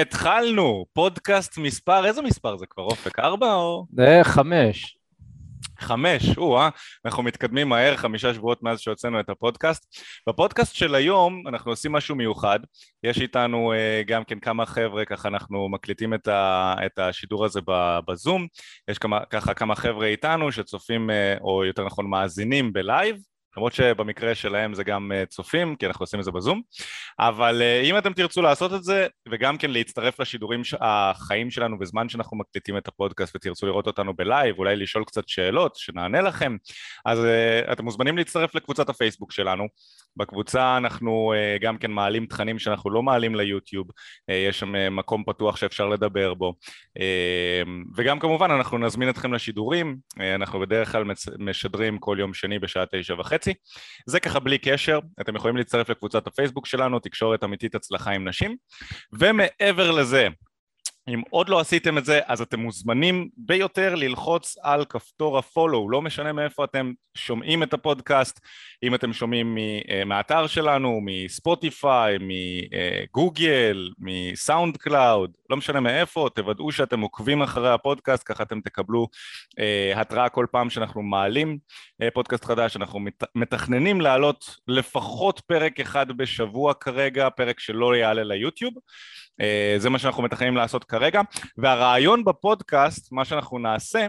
התחלנו, פודקאסט מספר, איזה מספר זה כבר, אופק? ארבע או? זה חמש. חמש, או-אה, אנחנו מתקדמים מהר, חמישה שבועות מאז שהוצאנו את הפודקאסט. בפודקאסט של היום אנחנו עושים משהו מיוחד, יש איתנו uh, גם כן כמה חבר'ה, ככה אנחנו מקליטים את, ה, את השידור הזה בזום, יש כמה, ככה כמה חבר'ה איתנו שצופים, uh, או יותר נכון מאזינים בלייב, למרות שבמקרה שלהם זה גם אה, צופים, כי אנחנו עושים את זה בזום, אבל אה, אם אתם תרצו לעשות את זה, וגם כן להצטרף לשידורים החיים שלנו בזמן שאנחנו מקליטים את הפודקאסט ותרצו לראות אותנו בלייב, אולי לשאול קצת שאלות, שנענה לכם, אז אה, אתם מוזמנים להצטרף לקבוצת הפייסבוק שלנו. בקבוצה אנחנו גם כן מעלים תכנים שאנחנו לא מעלים ליוטיוב, יש שם מקום פתוח שאפשר לדבר בו, וגם כמובן אנחנו נזמין אתכם לשידורים, אנחנו בדרך כלל משדרים כל יום שני בשעה תשע וחצי וחצי. זה ככה בלי קשר, אתם יכולים להצטרף לקבוצת הפייסבוק שלנו, תקשורת אמיתית הצלחה עם נשים. ומעבר לזה, אם עוד לא עשיתם את זה, אז אתם מוזמנים ביותר ללחוץ על כפתור ה follow, לא משנה מאיפה אתם שומעים את הפודקאסט, אם אתם שומעים אה, מהאתר שלנו, מספוטיפיי, מגוגל, מסאונד קלאוד, לא משנה מאיפה, תוודאו שאתם עוקבים אחרי הפודקאסט, ככה אתם תקבלו אה, התראה כל פעם שאנחנו מעלים אה, פודקאסט חדש, אנחנו מת, מתכננים להעלות לפחות פרק אחד בשבוע כרגע, פרק שלא יעלה ליוטיוב. אה, זה מה שאנחנו מתכננים לעשות כרגע, והרעיון בפודקאסט, מה שאנחנו נעשה,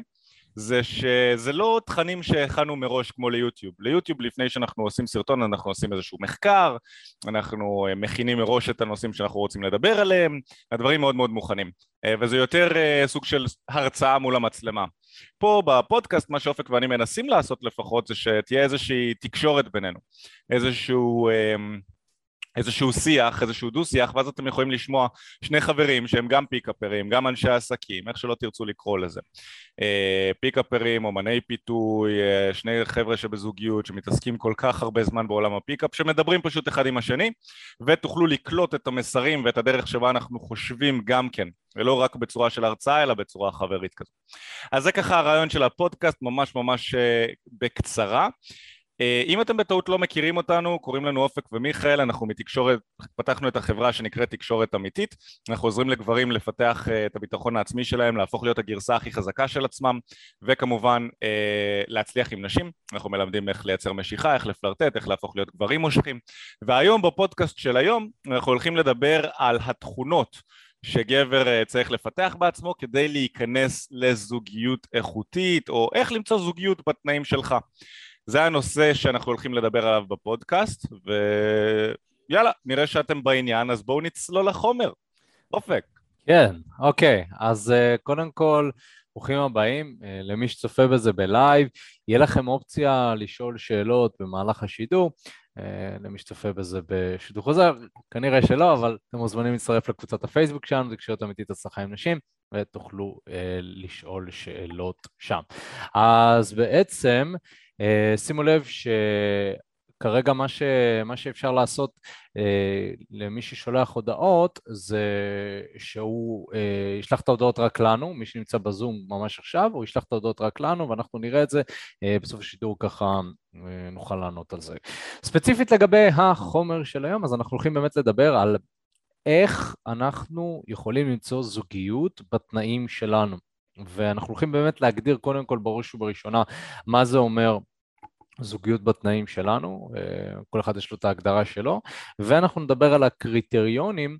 זה שזה לא תכנים שהכנו מראש כמו ליוטיוב. ליוטיוב לפני שאנחנו עושים סרטון אנחנו עושים איזשהו מחקר, אנחנו אה, מכינים מראש את הנושאים שאנחנו רוצים לדבר עליהם, הדברים מאוד מאוד מוכנים. אה, וזה יותר סוג של הרצאה מול המצלמה. פה בפודקאסט מה שאופק ואני מנסים לעשות לפחות זה שתהיה איזושהי תקשורת בינינו, איזשהו איזשהו שיח, איזשהו דו-שיח, ואז אתם יכולים לשמוע שני חברים שהם גם פיקאפרים, גם אנשי עסקים, איך שלא תרצו לקרוא לזה. אה, פיקאפרים, אומני פיתוי, אה, שני חבר'ה שבזוגיות שמתעסקים כל כך הרבה זמן בעולם ה pickup, שמדברים פשוט אחד עם השני, ותוכלו לקלוט את המסרים ואת הדרך שבה אנחנו חושבים גם כן, ולא רק בצורה של הרצאה, אלא בצורה חברית כזו. אז זה ככה הרעיון של הפודקאסט, ממש ממש אה, בקצרה. אה, אם אתם בטעות לא מכירים אותנו, קוראים לנו אופק ומיכאל, אנחנו מתקשורת, פתחנו את החברה שנקראת תקשורת אמיתית, אנחנו עוזרים לגברים לפתח אה, את הביטחון העצמי שלהם, להפוך להיות הגרסה הכי חזקה של עצמם, וכמובן אה, להצליח עם נשים, אנחנו מלמדים איך לייצר משיכה, איך לפלרטט, איך להפוך להיות גברים מושכים, והיום בפודקאסט של היום אנחנו הולכים לדבר על התכונות שגבר צריך לפתח בעצמו כדי להיכנס לזוגיות איכותית, או איך למצוא זוגיות בתנאים שלך. זה הנושא שאנחנו הולכים לדבר עליו בפודקאסט, ויאללה, נראה שאתם בעניין, אז בואו נצלול לחומר. אופק. כן, אוקיי, אז uh, קודם כל, ברוכים הבאים, uh, למי שצופה בזה בלייב, יהיה לכם אופציה לשאול שאלות במהלך השידור, uh, למי שצופה בזה בשידור חוזר, כנראה שלא, אבל אתם מוזמנים להצטרף לקבוצת הפייסבוק שלנו, זה אמיתית הצלחה עם נשים, ותוכלו uh, לשאול שאלות שם. אז בעצם, שימו לב שכרגע מה, ש... מה שאפשר לעשות uh, למי ששולח הודעות זה שהוא uh, ישלח את ההודעות רק לנו, מי שנמצא בזום ממש עכשיו, הוא ישלח את ההודעות רק לנו ואנחנו נראה את זה uh, בסוף השידור ככה uh, נוכל לענות על זה. ספציפית לגבי החומר של היום, אז אנחנו הולכים באמת לדבר על איך אנחנו יכולים למצוא זוגיות בתנאים שלנו. ואנחנו הולכים באמת להגדיר קודם כל בראש ובראשונה מה זה אומר זוגיות בתנאים שלנו, אה, כל אחד יש לו את ההגדרה שלו, ואנחנו נדבר על הקריטריונים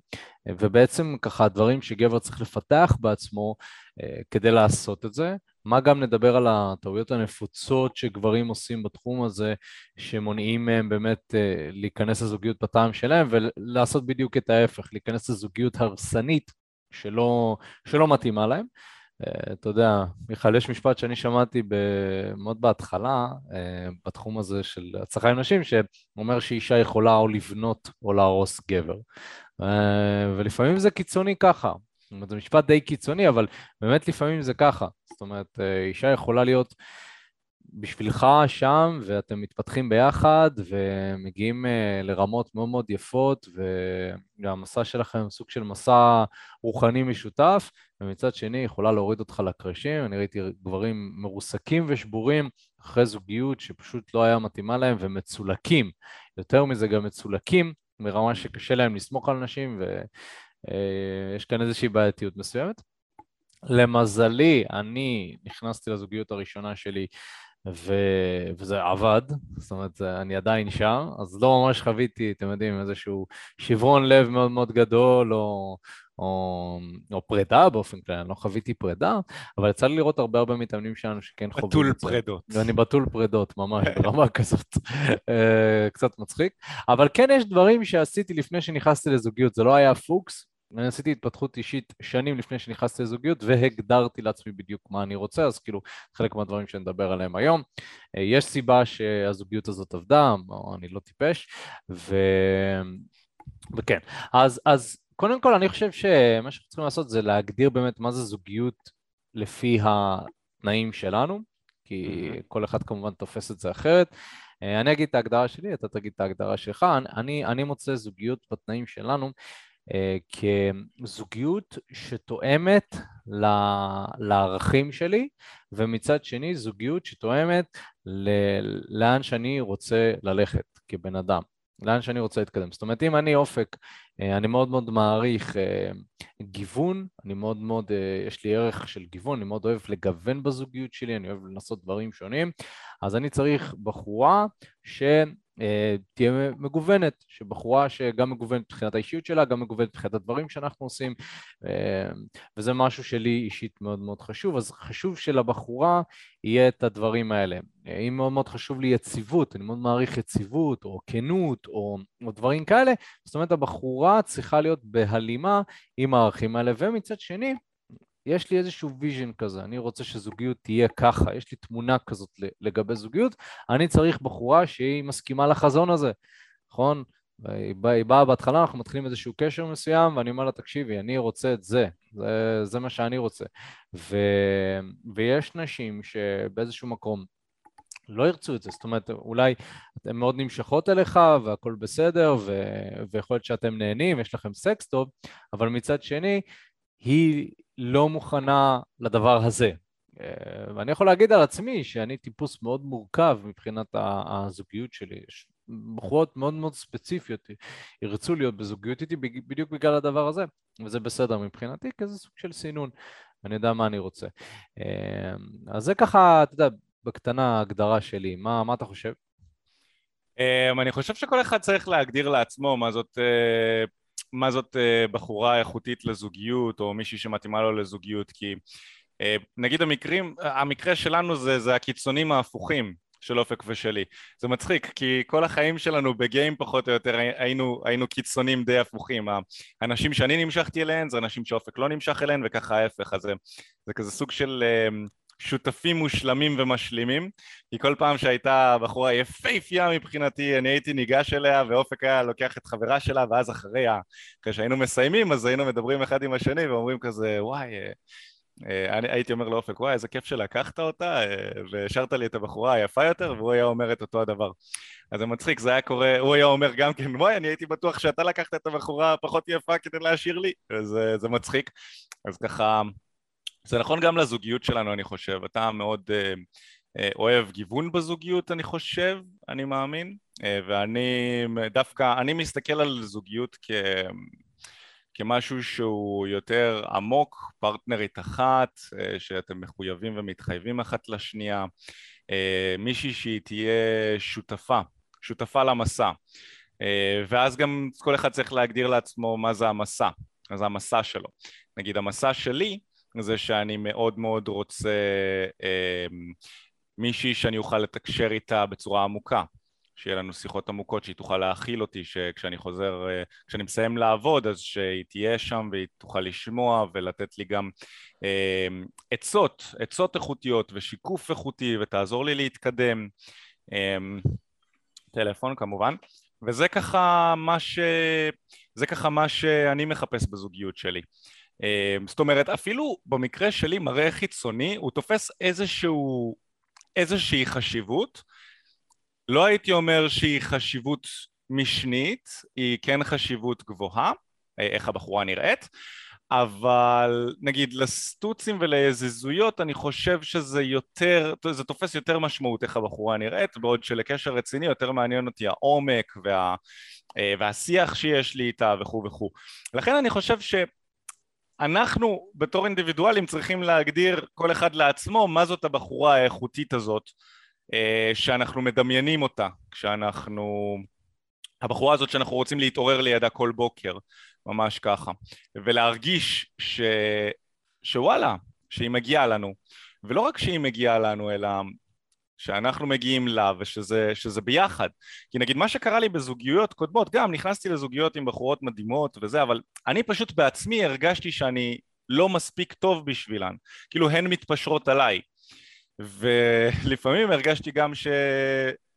ובעצם ככה הדברים שגבר צריך לפתח בעצמו אה, כדי לעשות את זה, מה גם נדבר על הטעויות הנפוצות שגברים עושים בתחום הזה, שמונעים מהם באמת אה, להיכנס לזוגיות בטעם שלהם ולעשות בדיוק את ההפך, להיכנס לזוגיות הרסנית שלא, שלא מתאימה להם. אה, אתה יודע, מיכל, יש משפט שאני שמעתי מאוד בהתחלה, אה, בתחום הזה של הצלחה עם נשים, שאומר שאישה יכולה או לבנות או להרוס גבר. אה, ולפעמים זה קיצוני ככה. זאת אומרת, זה משפט די קיצוני, אבל באמת לפעמים זה ככה. זאת אומרת, אישה יכולה להיות בשבילך שם, ואתם מתפתחים ביחד, ומגיעים uh, לרמות מאוד מאוד יפות, והמסע שלכם סוג של מסע רוחני משותף, ומצד שני יכולה להוריד אותך לקרשים. אני ראיתי גברים מרוסקים ושבורים אחרי זוגיות שפשוט לא היה מתאימה להם, ומצולקים. יותר מזה, גם מצולקים, ברמה שקשה להם לסמוך על נשים, ו... יש כאן איזושהי בעייתיות מסוימת. למזלי, אני נכנסתי לזוגיות הראשונה שלי ו... וזה עבד, זאת אומרת, אני עדיין שם, אז לא ממש חוויתי, אתם יודעים, איזשהו שברון לב מאוד מאוד גדול, או, או, או פרידה באופן כללי, אני לא חוויתי פרידה, אבל יצא לי לראות הרבה הרבה מתאמנים שלנו שכן חווים את זה. בתול פרידות. ואני בתול פרידות, ממש, ברמה כזאת. אה, קצת מצחיק. אבל כן יש דברים שעשיתי לפני שנכנסתי לזוגיות, זה לא היה פוקס, אני עשיתי התפתחות אישית שנים לפני שנכנסתי לזוגיות והגדרתי לעצמי בדיוק מה אני רוצה, אז כאילו חלק מהדברים שנדבר עליהם היום. אה, יש סיבה שהזוגיות הזאת עבדה, או אני לא טיפש, ו... וכן. אז, אז קודם כל אני חושב שמה שאנחנו צריכים לעשות זה להגדיר באמת מה זה זוגיות לפי התנאים שלנו, כי כל אחד כמובן תופס את זה אחרת. אה, אני אגיד את ההגדרה שלי, אתה תגיד את ההגדרה שלך. אני, אני מוצא זוגיות בתנאים שלנו כזוגיות שתואמת לערכים שלי, ומצד שני זוגיות שתואמת לאן שאני רוצה ללכת כבן אדם. לאן שאני רוצה להתקדם. זאת אומרת, אם אני אופק, אה, אני מאוד מאוד מעריך אה, גיוון, אני מאוד מאוד, יש לי ערך של גיוון, אני מאוד אוהב לגוון בזוגיות שלי, אני אוהב לנסות דברים שונים, אז אני צריך בחורה ש... אה, תהיה מגוונת, שבחורה שגם מגוונת מבחינת האישיות שלה, גם מגוונת מבחינת הדברים שאנחנו עושים, אה, וזה משהו שלי אישית מאוד מאוד חשוב, אז חשוב שלבחורה יהיה את הדברים האלה. אה, אם מאוד מאוד חשוב לי יציבות, אני מאוד מעריך יציבות, או כנות, או, או דברים כאלה, זאת אומרת הבחורה צריכה להיות בהלימה עם הערכים האלה, ומצד שני, יש לי איזשהו vision כזה, אני רוצה שזוגיות תהיה ככה, יש לי תמונה כזאת לגבי זוגיות, אני צריך בחורה שהיא מסכימה לחזון הזה, נכון? היא באה, באה בהתחלה, אנחנו מתחילים איזשהו קשר מסוים, ואני אומר לה, תקשיבי, אני רוצה את זה, זה, זה מה שאני רוצה. ו, ויש נשים שבאיזשהו מקום לא ירצו את זה, זאת אומרת, אולי הן מאוד נמשכות אליך והכל בסדר, ו, ויכול להיות שאתם נהנים, יש לכם סקס טוב, אבל מצד שני, היא לא מוכנה לדבר הזה. אה, ואני יכול להגיד על עצמי שאני טיפוס מאוד מורכב מבחינת הזוגיות שלי. יש בחורות מאוד מאוד ספציפיות ירצו להיות בזוגיות איתי בדיוק בגלל הדבר הזה, וזה בסדר מבחינתי, כי זה סוג של סינון, אני יודע מה אני רוצה. אה, אז זה ככה, אתה יודע, בקטנה ההגדרה שלי. מה, מה אתה חושב? אה, אני חושב שכל אחד צריך להגדיר לעצמו מה זאת מה זאת uh, בחורה איכותית לזוגיות או מישהי שמתאימה לו לזוגיות כי uh, נגיד המקרים, המקרה שלנו זה, זה הקיצונים ההפוכים של אופק ושלי. זה מצחיק כי כל החיים שלנו בגיים פחות או יותר היינו, היינו קיצונים די הפוכים. האנשים שאני נמשכתי אליהם זה אנשים שאופק לא נמשך אליהם וככה ההפך. אז זה, זה כזה סוג של uh, שותפים מושלמים ומשלימים. כי כל פעם שהייתה בחורה יפהפייה מבחינתי אני הייתי ניגש אליה ואופק היה לוקח את חברה שלה ואז אחרי, אחרי שהיינו מסיימים אז היינו מדברים אחד עם השני ואומרים כזה וואי אה, אה, אני הייתי אומר לאופק וואי איזה כיף שלקחת אותה אה, והשארת לי את הבחורה היפה יותר והוא היה אומר את אותו הדבר. אז זה מצחיק זה היה קורה הוא היה אומר גם כן וואי אני הייתי בטוח שאתה לקחת את הבחורה הפחות יפה כדי להשאיר לי זה, זה מצחיק. אז ככה זה נכון גם לזוגיות שלנו אני חושב, אתה מאוד uh, uh, אוהב גיוון בזוגיות אני חושב, אני מאמין, uh, ואני דווקא, אני מסתכל על זוגיות כ... כמשהו שהוא יותר עמוק, פרטנרית אחת, שאתם מחויבים ומתחייבים אחת לשנייה, מישהי שהיא תהיה שותפה, שותפה למסע, ואז גם כל אחד צריך להגדיר לעצמו מה זה המסע, מה זה המסע שלו. נגיד המסע שלי זה שאני מאוד מאוד רוצה אה, מישהי שאני אוכל לתקשר איתה בצורה עמוקה, שיהיה לנו שיחות עמוקות, שהיא תוכל להכיל אותי, שכשאני חוזר, אה, כשאני מסיים לעבוד אז שהיא תהיה שם והיא תוכל לשמוע ולתת לי גם אה, עצות, עצות איכותיות ושיקוף איכותי ותעזור לי להתקדם, אה, טלפון כמובן, וזה ככה מה ש... זה ככה מה שאני מחפש בזוגיות שלי. אמ, זאת אומרת אפילו במקרה שלי מראה חיצוני הוא תופס איזשהו, איזושהי חשיבות לא הייתי אומר שהיא חשיבות משנית היא כן חשיבות גבוהה אה, איך הבחורה נראית אבל נגיד לסטוצים ולזזויות אני חושב שזה יותר, זה תופס יותר משמעות איך הבחורה נראית, בעוד שלקשר רציני יותר מעניין אותי העומק וה, אה, והשיח שיש לי איתה וכו' וכו'. לכן אני חושב שאנחנו בתור אינדיבידואלים צריכים להגדיר כל אחד לעצמו מה זאת הבחורה האיכותית הזאת אה, שאנחנו מדמיינים אותה כשאנחנו... הבחורה הזאת שאנחנו רוצים להתעורר לידה כל בוקר, ממש ככה, ולהרגיש ש... שוואלה, שהיא מגיעה לנו, ולא רק שהיא מגיעה לנו, אלא שאנחנו מגיעים לה ושזה שזה ביחד. כי נגיד מה שקרה לי בזוגיות קודמות, גם נכנסתי לזוגיות עם בחורות מדהימות וזה, אבל אני פשוט בעצמי הרגשתי שאני לא מספיק טוב בשבילן, כאילו הן מתפשרות עליי. ולפעמים הרגשתי גם ש...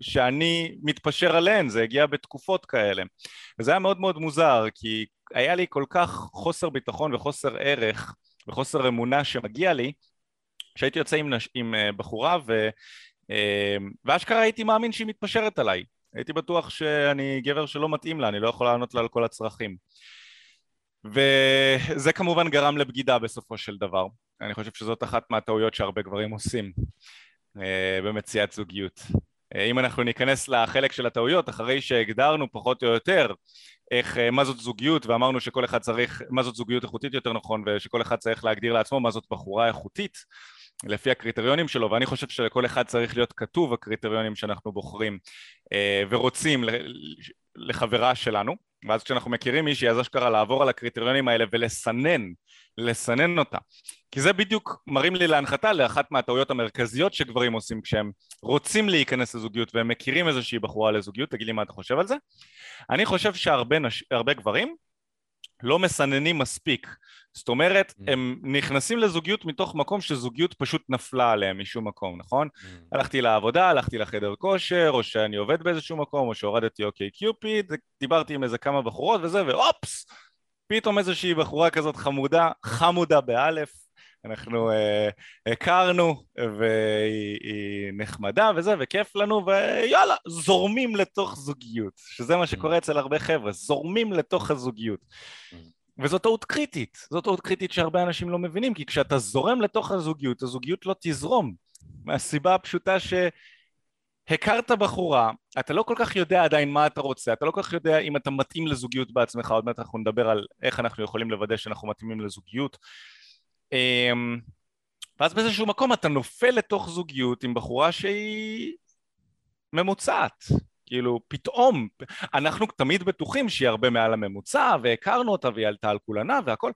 שאני מתפשר עליהן, זה הגיע בתקופות כאלה. וזה היה מאוד מאוד מוזר, כי היה לי כל כך חוסר ביטחון וחוסר ערך וחוסר אמונה שמגיע לי, שהייתי יוצא עם, נש... עם אה, בחורה ו... אה, ואשכרה הייתי מאמין שהיא מתפשרת עליי. הייתי בטוח שאני גבר שלא מתאים לה, אני לא יכול לענות לה על כל הצרכים. וזה כמובן גרם לבגידה בסופו של דבר. אני חושב שזאת אחת מהטעויות שהרבה גברים עושים אה, במציאת זוגיות. אה, אם אנחנו ניכנס לחלק של הטעויות, אחרי שהגדרנו פחות או יותר איך, אה, מה זאת זוגיות ואמרנו שכל אחד צריך, מה זאת זוגיות איכותית יותר נכון ושכל אחד צריך להגדיר לעצמו מה זאת בחורה איכותית לפי הקריטריונים שלו ואני חושב שלכל אחד צריך להיות כתוב הקריטריונים שאנחנו בוחרים ורוצים לחברה שלנו ואז כשאנחנו מכירים מישהי אז אשכרה לעבור על הקריטריונים האלה ולסנן, לסנן אותה כי זה בדיוק מרים לי להנחתה לאחת מהטעויות המרכזיות שגברים עושים כשהם רוצים להיכנס לזוגיות והם מכירים איזושהי בחורה לזוגיות, תגיד לי מה אתה חושב על זה? אני חושב שהרבה נש... גברים לא מסננים מספיק זאת אומרת, mm. הם נכנסים לזוגיות מתוך מקום שזוגיות פשוט נפלה עליהם משום מקום, נכון? Mm. הלכתי לעבודה, הלכתי לחדר כושר, או שאני עובד באיזשהו מקום, או שהורדתי אוקיי קיופיד, דיברתי עם איזה כמה בחורות וזה, ואופס! פתאום איזושהי בחורה כזאת חמודה, חמודה באלף, אנחנו uh, הכרנו והיא נחמדה וזה וכיף לנו ויאללה זורמים לתוך זוגיות שזה מה שקורה אצל הרבה חבר'ה זורמים לתוך הזוגיות. וזאת טעות קריטית זאת טעות קריטית שהרבה אנשים לא מבינים כי כשאתה זורם לתוך הזוגיות הזוגיות לא תזרום. מהסיבה הפשוטה שהכרת בחורה אתה לא כל כך יודע עדיין מה אתה רוצה אתה לא כל כך יודע אם אתה מתאים לזוגיות בעצמך עוד מעט אנחנו נדבר על איך אנחנו יכולים לוודא שאנחנו מתאימים לזוגיות ואז באיזשהו מקום אתה נופל לתוך זוגיות עם בחורה שהיא ממוצעת. כאילו פתאום אנחנו תמיד בטוחים שהיא הרבה מעל הממוצע והכרנו אותה והיא עלתה על כולנה והכל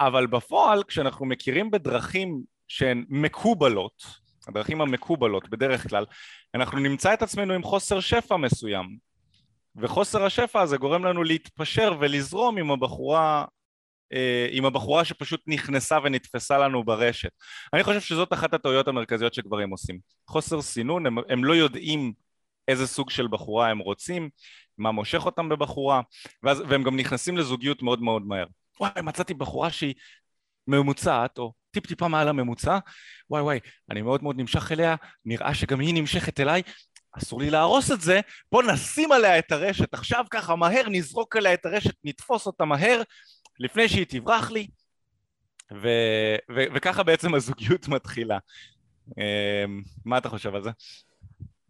אבל בפועל כשאנחנו מכירים בדרכים שהן מקובלות הדרכים המקובלות בדרך כלל אנחנו נמצא את עצמנו עם חוסר שפע מסוים. וחוסר השפע הזה גורם לנו להתפשר ולזרום עם הבחורה עם הבחורה שפשוט נכנסה ונתפסה לנו ברשת. אני חושב שזאת אחת הטעויות המרכזיות שגברים עושים. חוסר סינון, הם, הם לא יודעים איזה סוג של בחורה הם רוצים, מה מושך אותם בבחורה, ואז, והם גם נכנסים לזוגיות מאוד מאוד מהר. וואי, מצאתי בחורה שהיא ממוצעת, או טיפ טיפה מעל הממוצע, וואי וואי, אני מאוד מאוד נמשך אליה, נראה שגם היא נמשכת אליי, אסור לי להרוס את זה, בוא נשים עליה את הרשת, עכשיו ככה מהר נזרוק עליה את הרשת, נתפוס אותה מהר, לפני שהיא תברח לי, ו, ו, וככה בעצם הזוגיות מתחילה. אמ, מה אתה חושב על זה?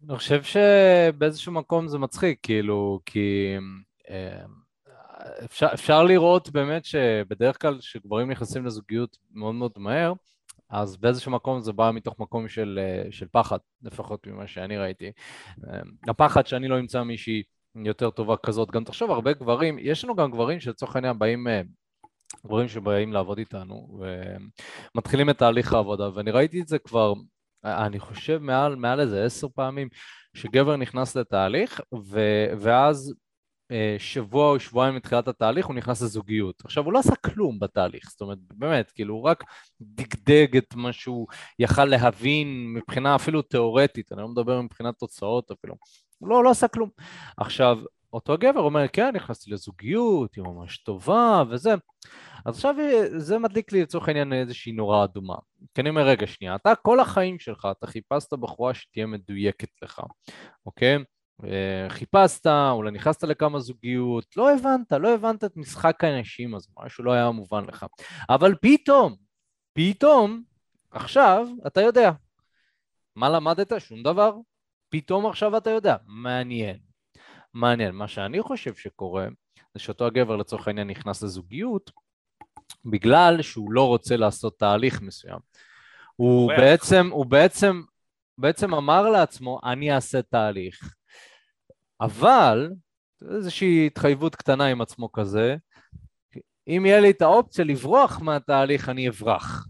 אני חושב שבאיזשהו מקום זה מצחיק, כאילו, כי אמ, אפשר, אפשר לראות באמת שבדרך כלל כשגברים נכנסים לזוגיות מאוד מאוד מהר, אז באיזשהו מקום זה בא מתוך מקום של, של פחד, לפחות ממה שאני ראיתי. אמ, הפחד שאני לא אמצא מישהי יותר טובה כזאת. גם תחשוב, הרבה גברים, יש לנו גם גברים שלצורך העניין באים, אה, גברים שבאים לעבוד איתנו, ומתחילים את תהליך העבודה, ואני ראיתי את זה כבר, אני חושב מעל, מעל איזה עשר פעמים, שגבר נכנס לתהליך, ו, ואז אה, שבוע או שבועיים מתחילת התהליך הוא נכנס לזוגיות. עכשיו, הוא לא עשה כלום בתהליך, זאת אומרת, באמת, כאילו, הוא רק דגדג את מה שהוא יכל להבין מבחינה אפילו תיאורטית, אני לא מדבר מבחינת תוצאות אפילו. הוא לא, לא עשה כלום. עכשיו, אותו גבר אומר, כן, נכנסתי לזוגיות, היא ממש טובה וזה. אז עכשיו זה מדליק לי לצורך העניין איזושהי נורה אדומה. כי אני אומר, רגע, שנייה, אתה כל החיים שלך, אתה חיפשת בחורה שתהיה מדויקת לך, אוקיי? אה, חיפשת, אולי נכנסת לכמה זוגיות, לא הבנת, לא הבנת את משחק האנשים הזה, משהו לא היה מובן לך. אבל פתאום, פתאום, עכשיו אתה יודע. מה למדת? שום דבר. פתאום עכשיו אתה יודע. מעניין. מעניין. מה שאני חושב שקורה, זה שאותו הגבר לצורך העניין נכנס לזוגיות, בגלל שהוא לא רוצה לעשות תהליך מסוים. הוא בעצם, הוא בעצם, בעצם אמר לעצמו, אני אעשה תהליך. אבל, איזושהי התחייבות קטנה עם עצמו כזה, אם יהיה לי את האופציה לברוח מהתהליך, אני אברח.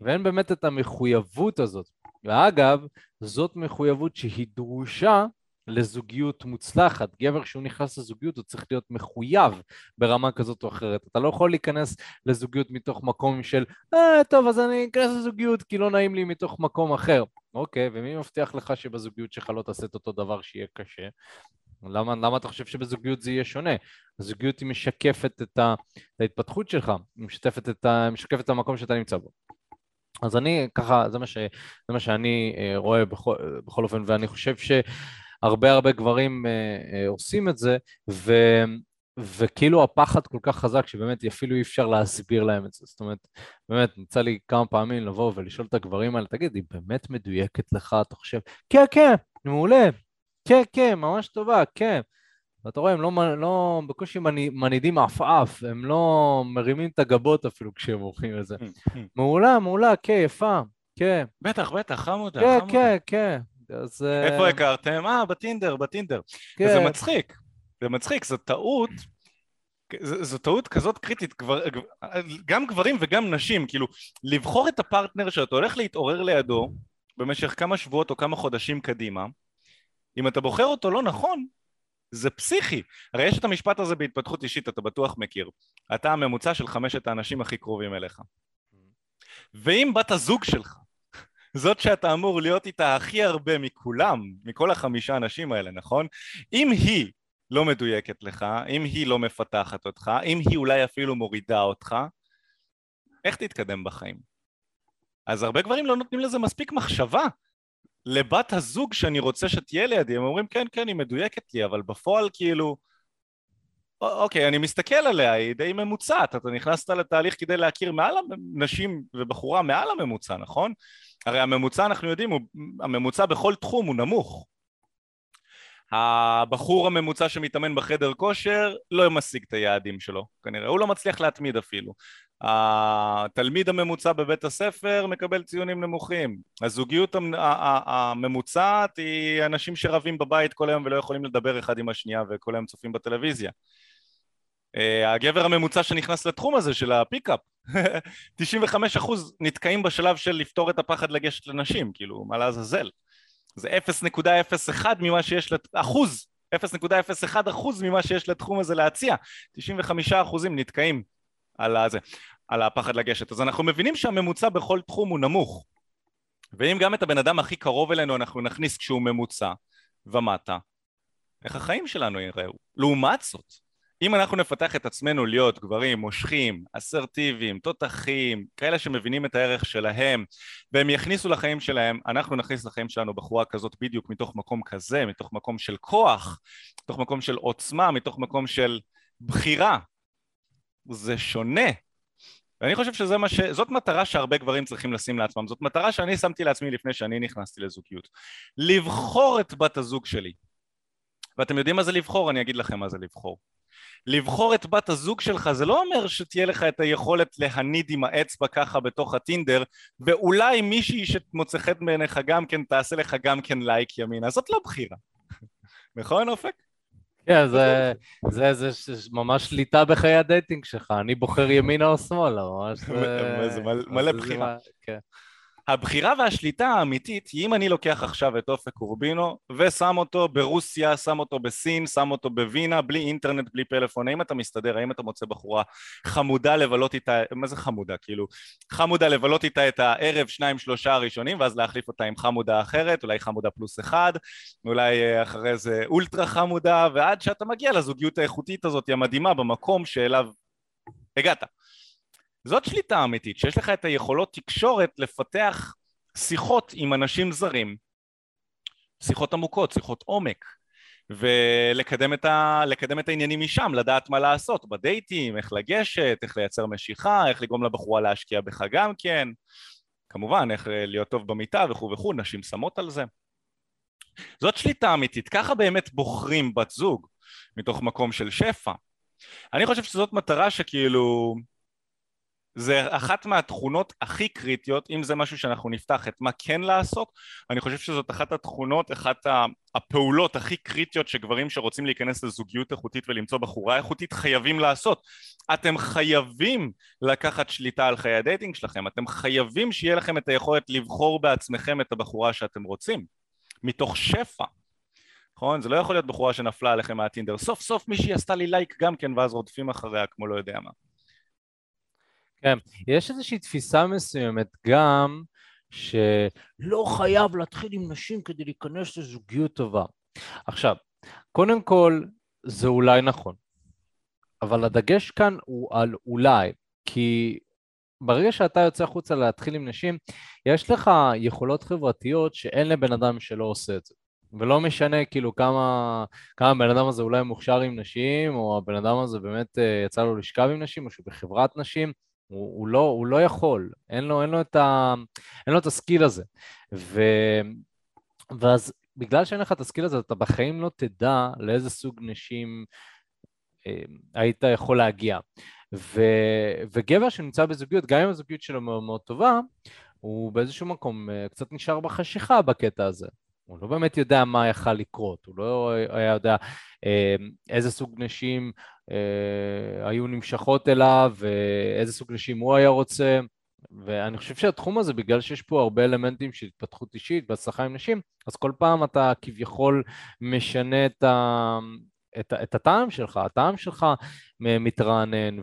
ואין באמת את המחויבות הזאת. ואגב, זאת מחויבות שהיא דרושה לזוגיות מוצלחת. גבר כשהוא נכנס לזוגיות הוא צריך להיות מחויב ברמה כזאת או אחרת. אתה לא יכול להיכנס לזוגיות מתוך מקום של אה, טוב, אז אני אכנס לזוגיות כי לא נעים לי מתוך מקום אחר. אוקיי, ומי מבטיח לך שבזוגיות שלך לא תעשה את אותו דבר שיהיה קשה? למה, למה אתה חושב שבזוגיות זה יהיה שונה? הזוגיות היא משקפת את ההתפתחות שלך, היא משקפת את, ה, משקפת את המקום שאתה נמצא בו. אז אני ככה, זה מה, ש, זה מה שאני אה, רואה בכל, בכל אופן, ואני חושב שהרבה הרבה גברים אה, אה, עושים את זה, ו, וכאילו הפחד כל כך חזק שבאמת אפילו אי אפשר להסביר להם את זה. זאת אומרת, באמת, יצא לי כמה פעמים לבוא ולשאול את הגברים האלה, תגיד, היא באמת מדויקת לך? אתה חושב, כן, כן, מעולה, כן, כן, ממש טובה, כן. ואתה רואה, הם לא, לא בקושי מנידים עפעף, הם לא מרימים את הגבות אפילו כשהם עורכים את זה. מעולה, מעולה, כן, יפה, כן. בטח, בטח, חמודה, כן, חמודה. כן, כן, כן. אז... איפה uh... הכרתם? אה, בטינדר, בטינדר. כן. וזה מצחיק, זה מצחיק, זו טעות, זו, זו טעות כזאת קריטית, גבר, גם גברים וגם נשים, כאילו, לבחור את הפרטנר שאתה הולך להתעורר לידו במשך כמה שבועות או כמה חודשים קדימה, אם אתה בוחר אותו לא נכון, זה פסיכי. הרי יש את המשפט הזה בהתפתחות אישית, אתה בטוח מכיר. אתה הממוצע של חמשת האנשים הכי קרובים אליך. ואם בת הזוג שלך, זאת שאתה אמור להיות איתה הכי הרבה מכולם, מכל החמישה אנשים האלה, נכון? אם היא לא מדויקת לך, אם היא לא מפתחת אותך, אם היא אולי אפילו מורידה אותך, איך תתקדם בחיים? אז הרבה גברים לא נותנים לזה מספיק מחשבה. לבת הזוג שאני רוצה שתהיה לידי, הם אומרים כן כן היא מדויקת לי, אבל בפועל כאילו אוקיי, אני מסתכל עליה, היא די ממוצעת, אתה נכנסת לתהליך כדי להכיר מעל נשים ובחורה מעל הממוצע, נכון? הרי הממוצע אנחנו יודעים, הוא, הממוצע בכל תחום הוא נמוך. הבחור הממוצע שמתאמן בחדר כושר לא משיג את היעדים שלו, כנראה, הוא לא מצליח להתמיד אפילו. התלמיד הממוצע בבית הספר מקבל ציונים נמוכים. הזוגיות הממוצעת היא אנשים שרבים בבית כל היום ולא יכולים לדבר אחד עם השנייה וכל היום צופים בטלוויזיה. אה, הגבר הממוצע שנכנס לתחום הזה של הפיקאפ, 95% נתקעים בשלב של לפתור את הפחד לגשת לנשים, כאילו, מה לעזאזל. זה 0.01 ממה שיש, לת... אחוז, 0.01 אחוז ממה שיש לתחום הזה להציע. 95 אחוזים נתקעים על, הזה, על הפחד לגשת. אז אנחנו מבינים שהממוצע בכל תחום הוא נמוך. ואם גם את הבן אדם הכי קרוב אלינו אנחנו נכניס כשהוא ממוצע ומטה, איך החיים שלנו יראו? לעומת זאת, אם אנחנו נפתח את עצמנו להיות גברים מושכים, אסרטיביים, תותחים, כאלה שמבינים את הערך שלהם והם יכניסו לחיים שלהם, אנחנו נכניס לחיים שלנו בחורה כזאת בדיוק מתוך מקום כזה, מתוך מקום של כוח, מתוך מקום של עוצמה, מתוך מקום של בחירה, זה שונה. ואני חושב שזאת מטרה שהרבה גברים צריכים לשים לעצמם, זאת מטרה שאני שמתי לעצמי לפני שאני נכנסתי לזוגיות. לבחור את בת הזוג שלי. ואתם יודעים מה זה לבחור? אני אגיד לכם מה זה לבחור. לבחור את בת הזוג שלך זה לא אומר שתהיה לך את היכולת להניד עם האצבע ככה בתוך הטינדר ואולי מישהי שמוצא חן בעיניך גם כן תעשה לך גם כן לייק ימינה, זאת לא בחירה. נכון אופק? כן, זה, זה, זה, זה ממש שליטה בחיי ה dating שלך, אני בוחר ימינה או שמאלה, ממש... זה מלא בחירה. הבחירה והשליטה האמיתית היא אם אני לוקח עכשיו את אופק אורבינו ושם אותו ברוסיה, שם אותו בסין, שם אותו בווינה, בלי אינטרנט, בלי פלאפון, האם אתה מסתדר, האם אתה מוצא בחורה חמודה לבלות איתה, מה זה חמודה? כאילו, חמודה לבלות איתה את הערב שניים שלושה הראשונים ואז להחליף אותה עם חמודה אחרת, אולי חמודה פלוס אחד, אולי אה, אחרי זה אולטרה חמודה, ועד שאתה מגיע לזוגיות האיכותית הזאת המדהימה במקום שאליו הגעת. זאת שליטה אמיתית, שיש לך את היכולות תקשורת לפתח שיחות עם אנשים זרים, שיחות עמוקות, שיחות עומק, ולקדם את, ה... את העניינים משם, לדעת מה לעשות בדייטים, איך לגשת, איך לייצר משיכה, איך לגרום לבחורה להשקיע בך גם כן, כמובן איך להיות טוב במיטה וכו' וכו', נשים שמות על זה. זאת שליטה אמיתית, ככה באמת בוחרים בת זוג מתוך מקום של שפע. אני חושב שזאת מטרה שכאילו זה אחת מהתכונות הכי קריטיות, אם זה משהו שאנחנו נפתח את מה כן לעשות, אני חושב שזאת אחת התכונות, אחת הפעולות הכי קריטיות שגברים שרוצים להיכנס לזוגיות איכותית ולמצוא בחורה איכותית חייבים לעשות. אתם חייבים לקחת שליטה על חיי ה dating שלכם, אתם חייבים שיהיה לכם את היכולת לבחור בעצמכם את הבחורה שאתם רוצים, מתוך שפע. נכון? זה לא יכול להיות בחורה שנפלה עליכם מהטינדר. סוף סוף מישהי עשתה לי לייק גם כן ואז רודפים אחריה כמו לא יודע מה. כן, יש איזושהי תפיסה מסוימת גם שלא חייב להתחיל עם נשים כדי להיכנס לזוגיות טובה. עכשיו, קודם כל, זה אולי נכון, אבל הדגש כאן הוא על אולי, כי ברגע שאתה יוצא החוצה להתחיל עם נשים, יש לך יכולות חברתיות שאין לבן אדם שלא עושה את זה. ולא משנה כאילו כמה, כמה הבן אדם הזה אולי מוכשר עם נשים, או הבן אדם הזה באמת אה, יצא לו לשכב עם נשים, או שהוא בחברת נשים, הוא, הוא, לא, הוא לא יכול, אין לו, אין לו, ה, אין לו את הסקיל הזה. ו, ואז בגלל שאין לך את הסקיל הזה, אתה בחיים לא תדע לאיזה סוג נשים אה, היית יכול להגיע. ו, וגבר שנמצא בזוגיות, גם אם הזוגיות שלו מאוד מאוד טובה, הוא באיזשהו מקום אה, קצת נשאר בחשיכה בקטע הזה. הוא לא באמת יודע מה יכל לקרות, הוא לא היה יודע אה, איזה סוג נשים אה, היו נמשכות אליו, ואיזה סוג נשים הוא היה רוצה, ואני חושב שהתחום הזה, בגלל שיש פה הרבה אלמנטים של התפתחות אישית והצלחה עם נשים, אז כל פעם אתה כביכול משנה את, ה... את, את הטעם שלך, הטעם שלך מתרענן,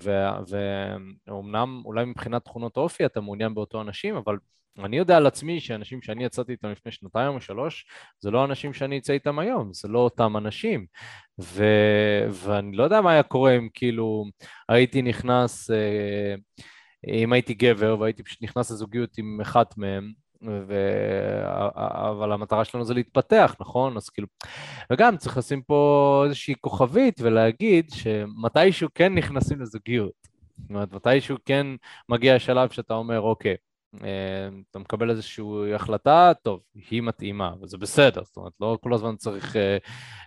ואומנם אולי מבחינת תכונות אופי אתה מעוניין באותו אנשים, אבל אני יודע על עצמי שאנשים שאני יצאתי איתם לפני שנתיים או שלוש, זה לא אנשים שאני אצא איתם היום, זה לא אותם אנשים. ו... ואני לא יודע מה היה קורה אם כאילו הייתי נכנס, אה, אם הייתי גבר והייתי פשוט נכנס לזוגיות עם אחת מהם, ו... אבל המטרה שלנו זה להתפתח, נכון? אז כאילו... וגם צריך לשים פה איזושהי כוכבית ולהגיד שמתישהו כן נכנסים לזוגיות. זאת אומרת, מתישהו כן מגיע השלב שאתה אומר, אוקיי, אתה מקבל איזושהי החלטה, טוב, היא מתאימה, וזה בסדר, זאת אומרת, לא כל הזמן צריך אה,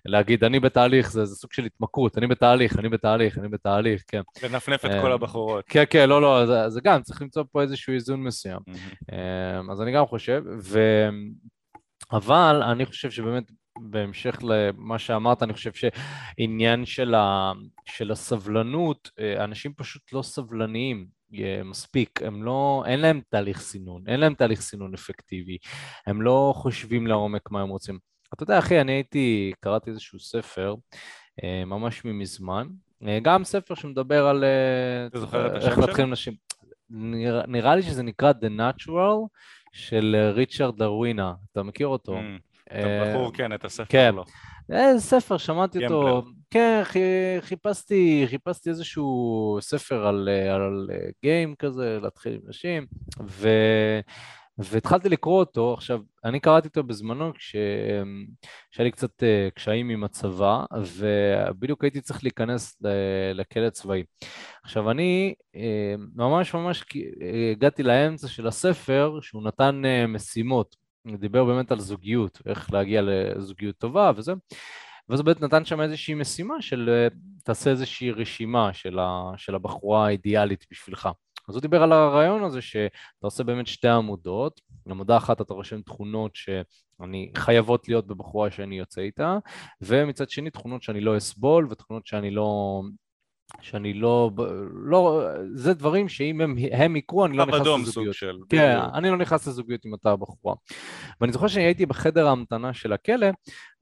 להגיד, אני בתהליך, זה, זה סוג של התמכרות, אני בתהליך, אני בתהליך, אני בתהליך, כן. לנפנף את כל אה, הבחורות. כן, כן, לא, לא, זה, זה גם, צריך למצוא פה איזשהו איזון מסוים. אז אני גם חושב, ו... אבל אני חושב שבאמת בהמשך למה שאמרת, אני חושב שעניין של, ה, של הסבלנות, אנשים פשוט לא סבלניים. מספיק, הם לא, אין להם תהליך סינון, אין להם תהליך סינון אפקטיבי, הם לא חושבים לעומק מה הם רוצים. אתה יודע, אחי, אני הייתי, קראתי איזשהו ספר, אה, ממש מזמן, אה, גם ספר שמדבר על אה, איך להתחיל עם נשים. נראה, נראה לי שזה נקרא The Natural של ריצ'רד דרווינה, אתה מכיר אותו? Mm, אתה בחור, כן, את הספר כן. לא. איזה ספר, שמעתי אותו. כן, חיפשתי, חיפשתי איזשהו ספר על, על גיים כזה, להתחיל עם נשים, ו... והתחלתי לקרוא אותו, עכשיו, אני קראתי אותו בזמנו כשהיה לי קצת אה, קשיים עם הצבא, ובדיוק הייתי צריך להיכנס לכלא צבאי. עכשיו, אני אה, ממש ממש הגעתי לאמצע של הספר, שהוא נתן אה, משימות. דיבר באמת על זוגיות, איך להגיע לזוגיות טובה וזה. ואז באמת נתן שם איזושהי משימה של אה, תעשה איזושהי רשימה של, ה, של הבחורה האידיאלית בשבילך. אז הוא דיבר על הרעיון הזה שאתה עושה באמת שתי עמודות, עמודה אחת אתה רושם תכונות שאני חייבות להיות בבחורה שאני יוצא איתה, ומצד שני תכונות שאני לא אסבול ותכונות שאני לא שאני לא, לא, זה דברים שאם הם, הם יקרו, אני לא נכנס לזוגיות. סוג של... כן, אני לא נכנס לזוגיות עם אותה בחורה. ואני זוכר שאני הייתי בחדר ההמתנה של הכלא,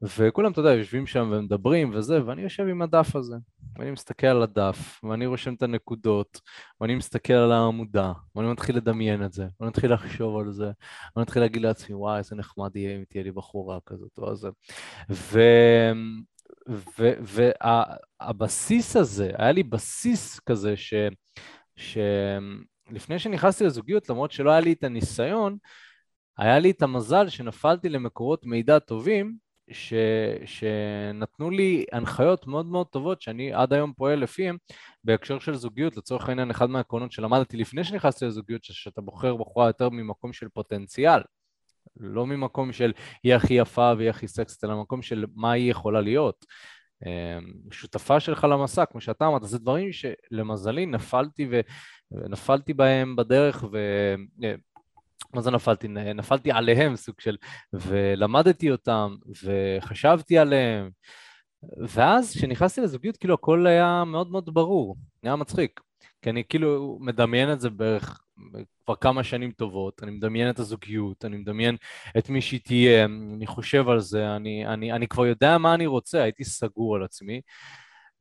וכולם, אתה יודע, יושבים שם ומדברים וזה, ואני יושב עם הדף הזה, ואני מסתכל על הדף, ואני רושם את הנקודות, ואני מסתכל על העמודה, ואני מתחיל לדמיין את זה, ואני מתחיל לחשוב על זה, ואני מתחיל להגיד לעצמי, וואי, איזה נחמד יהיה אם תהיה לי בחורה כזאת או זה. ו... והבסיס הזה, היה לי בסיס כזה ש... שלפני שנכנסתי לזוגיות, למרות שלא היה לי את הניסיון, היה לי את המזל שנפלתי למקורות מידע טובים, ש, שנתנו לי הנחיות מאוד מאוד טובות שאני עד היום פועל לפיהם בהקשר של זוגיות. לצורך העניין, אחד מהעקרונות שלמדתי לפני שנכנסתי לזוגיות, שאתה בוחר בחורה יותר ממקום של פוטנציאל, לא ממקום של היא הכי יפה והיא הכי סקסית, אלא ממקום של מה היא יכולה להיות. אמ, שותפה שלך למסע, כמו שאתה אמרת, זה דברים שלמזלי נפלתי ונפלתי בהם בדרך ו... מה זה נפלתי? נפלתי עליהם סוג של... ולמדתי אותם וחשבתי עליהם ואז כשנכנסתי לזוגיות כאילו הכל היה מאוד מאוד ברור, היה מצחיק כי אני כאילו מדמיין את זה בערך כבר כמה שנים טובות, אני מדמיין את הזוגיות, אני מדמיין את מי שהיא תהיה, אני חושב על זה, אני, אני, אני כבר יודע מה אני רוצה, הייתי סגור על עצמי,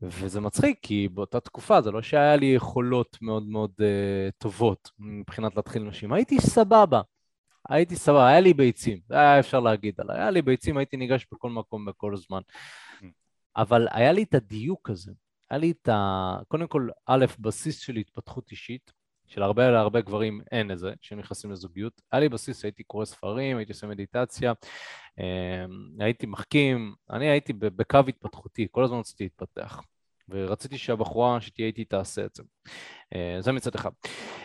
וזה מצחיק, כי באותה תקופה זה לא שהיה לי יכולות מאוד מאוד uh, טובות מבחינת להתחיל נשים, הייתי סבבה, הייתי סבבה, היה לי ביצים, זה היה אפשר להגיד עליי, היה לי ביצים, הייתי ניגש בכל מקום בכל זמן, אבל היה לי את הדיוק הזה, היה לי את ה... קודם כל, א', בסיס של התפתחות אישית, שלהרבה להרבה גברים אין את זה, כשהם נכנסים לזוגיות. היה לי בסיס, הייתי קורא ספרים, הייתי עושה מדיטציה, אמ, הייתי מחכים, אני הייתי בקו התפתחותי, כל הזמן רציתי להתפתח. ורציתי שהבחורה שתהיה איתי תעשה את זה. אה, זה מצד אחד.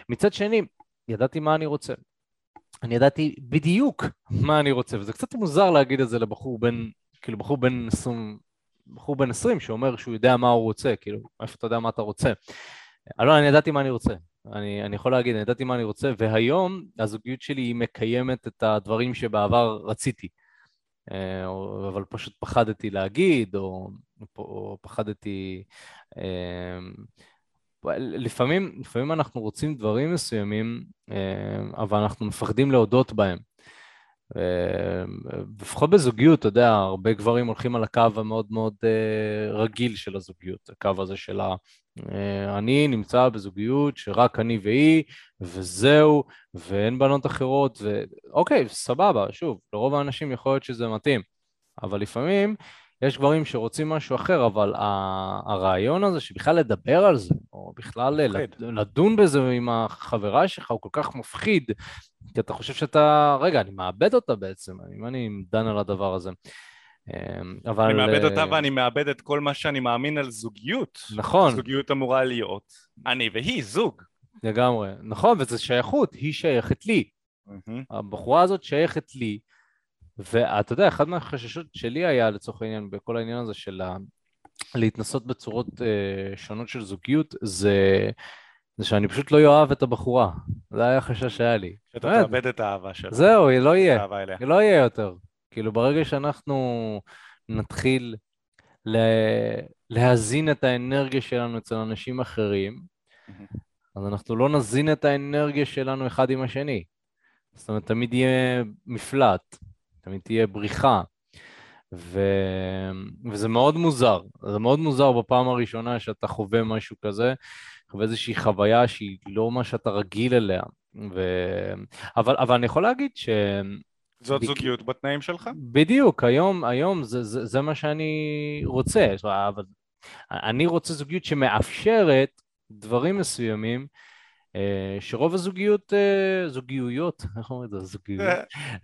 מצד שני, ידעתי מה אני רוצה. אני ידעתי בדיוק מה אני רוצה, וזה קצת מוזר להגיד את זה לבחור בן, כאילו בחור בן 20, בחור בן 20 שאומר שהוא יודע מה הוא רוצה, כאילו, איפה אתה יודע מה אתה רוצה. אלון, אני ידעתי מה אני רוצה. אני, אני יכול להגיד, אני ידעתי מה אני רוצה, והיום הזוגיות שלי היא מקיימת את הדברים שבעבר רציתי. אה, אבל פשוט פחדתי להגיד, או, או פחדתי... אה, לפעמים, לפעמים אנחנו רוצים דברים מסוימים, אה, אבל אנחנו מפחדים להודות בהם. לפחות בזוגיות, אתה יודע, הרבה גברים הולכים על הקו המאוד מאוד רגיל של הזוגיות, הקו הזה של ה... אה, אני נמצא בזוגיות שרק אני והיא, וזהו, ואין בנות אחרות, ואוקיי, סבבה, שוב, לרוב האנשים יכול להיות שזה מתאים, אבל לפעמים יש גברים שרוצים משהו אחר, אבל הרעיון הזה שבכלל לדבר על זה, או בכלל. לדון בזה עם החברה שלך, הוא כל כך מפחיד, כי אתה חושב שאתה, רגע, אני מאבד אותה בעצם, אם אני דן על הדבר הזה. אמ, אבל... אני מאבד אותה אה, ואני מאבד את כל מה שאני מאמין על זוגיות. נכון. זוגיות אמורה להיות אני והיא, זוג. לגמרי. נכון, וזה שייכות, היא שייכת לי. הבחורה הזאת שייכת לי, ואתה יודע, אחד מהחששות שלי היה לצורך העניין בכל העניין הזה של ה... להתנסות בצורות uh, שונות של זוגיות, זה... זה שאני פשוט לא אוהב את הבחורה. זה היה החשש שהיה לי. שאתה תאבד את האהבה שלה. זהו, היא לא יהיה. היא לא יהיה יותר. כאילו ברגע שאנחנו נתחיל להזין את האנרגיה שלנו אצל אנשים אחרים, אז אנחנו לא נזין את האנרגיה שלנו אחד עם השני. זאת אומרת, תמיד יהיה מפלט, תמיד תהיה בריחה. ו... וזה מאוד מוזר, זה מאוד מוזר בפעם הראשונה שאתה חווה משהו כזה, חווה איזושהי חוויה שהיא לא מה שאתה רגיל אליה. ו... אבל, אבל אני יכול להגיד ש... זאת זוגיות בתנאים שלך? בדיוק, היום, היום זה, זה, זה מה שאני רוצה, אבל אני רוצה זוגיות שמאפשרת דברים מסוימים שרוב הזוגיות, אה, זוגיויות, איך אומרים את זה? זוגיות?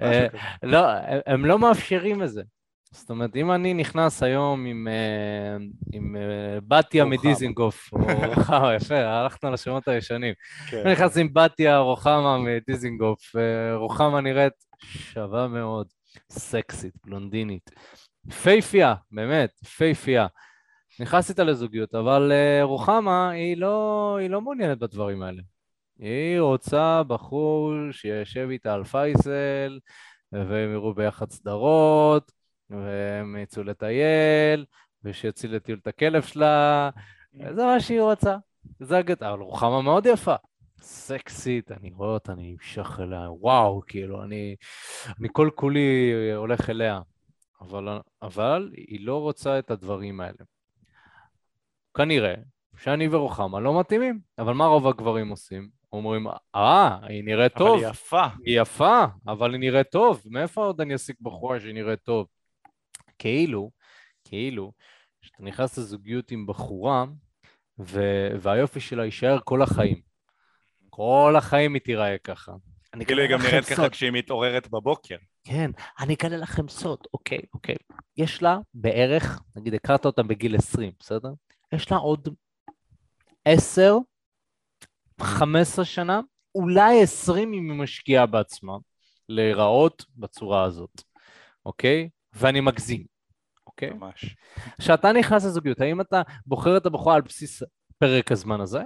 אה, לא, הם לא מאפשרים את זה. זאת אומרת, אם אני נכנס היום עם, עם בתיה מדיזינגוף, או רוחמה, יפה, הלכנו לשמות הישנים. כן. אני נכנס עם בתיה רוחמה מדיזינגוף, רוחמה נראית שווה מאוד, סקסית, בלונדינית. פייפייה, באמת, פייפייה. נכנס איתה לזוגיות, אבל רוחמה היא לא, היא לא מעוניינת בדברים האלה. היא רוצה בחור שישב איתה על פייסל, והם יראו ביחד סדרות, והם יצאו לטייל, ושיציל לטיול את הכלב שלה, זה מה שהיא רוצה. זה הגט... אבל רוחמה מאוד יפה. סקסית, אני רואה אותה, אני אמשך אליה, וואו, כאילו, אני, אני כל כולי הולך אליה. אבל, אבל היא לא רוצה את הדברים האלה. כנראה שאני ורוחמה לא מתאימים, אבל מה רוב הגברים עושים? אומרים, אה, היא נראית טוב. אבל היא יפה. היא יפה, אבל היא נראית טוב. מאיפה עוד אני אשיג בחורה שהיא נראית טוב? כאילו, כאילו, כשאתה נכנס לזוגיות עם בחורה, והיופי שלה יישאר כל החיים. כל החיים היא תיראה ככה. כאילו היא גם נראית ככה כשהיא מתעוררת בבוקר. כן, אני אגלה לכם סוד, אוקיי, אוקיי. יש לה בערך, נגיד הכרת אותה בגיל 20, בסדר? יש לה עוד 10, 15 שנה, אולי 20 אם היא משקיעה בעצמה, להיראות בצורה הזאת, אוקיי? ואני מגזים, אוקיי? ממש. כשאתה נכנס לזוגיות, האם אתה בוחר את הבחורה על בסיס פרק הזמן הזה,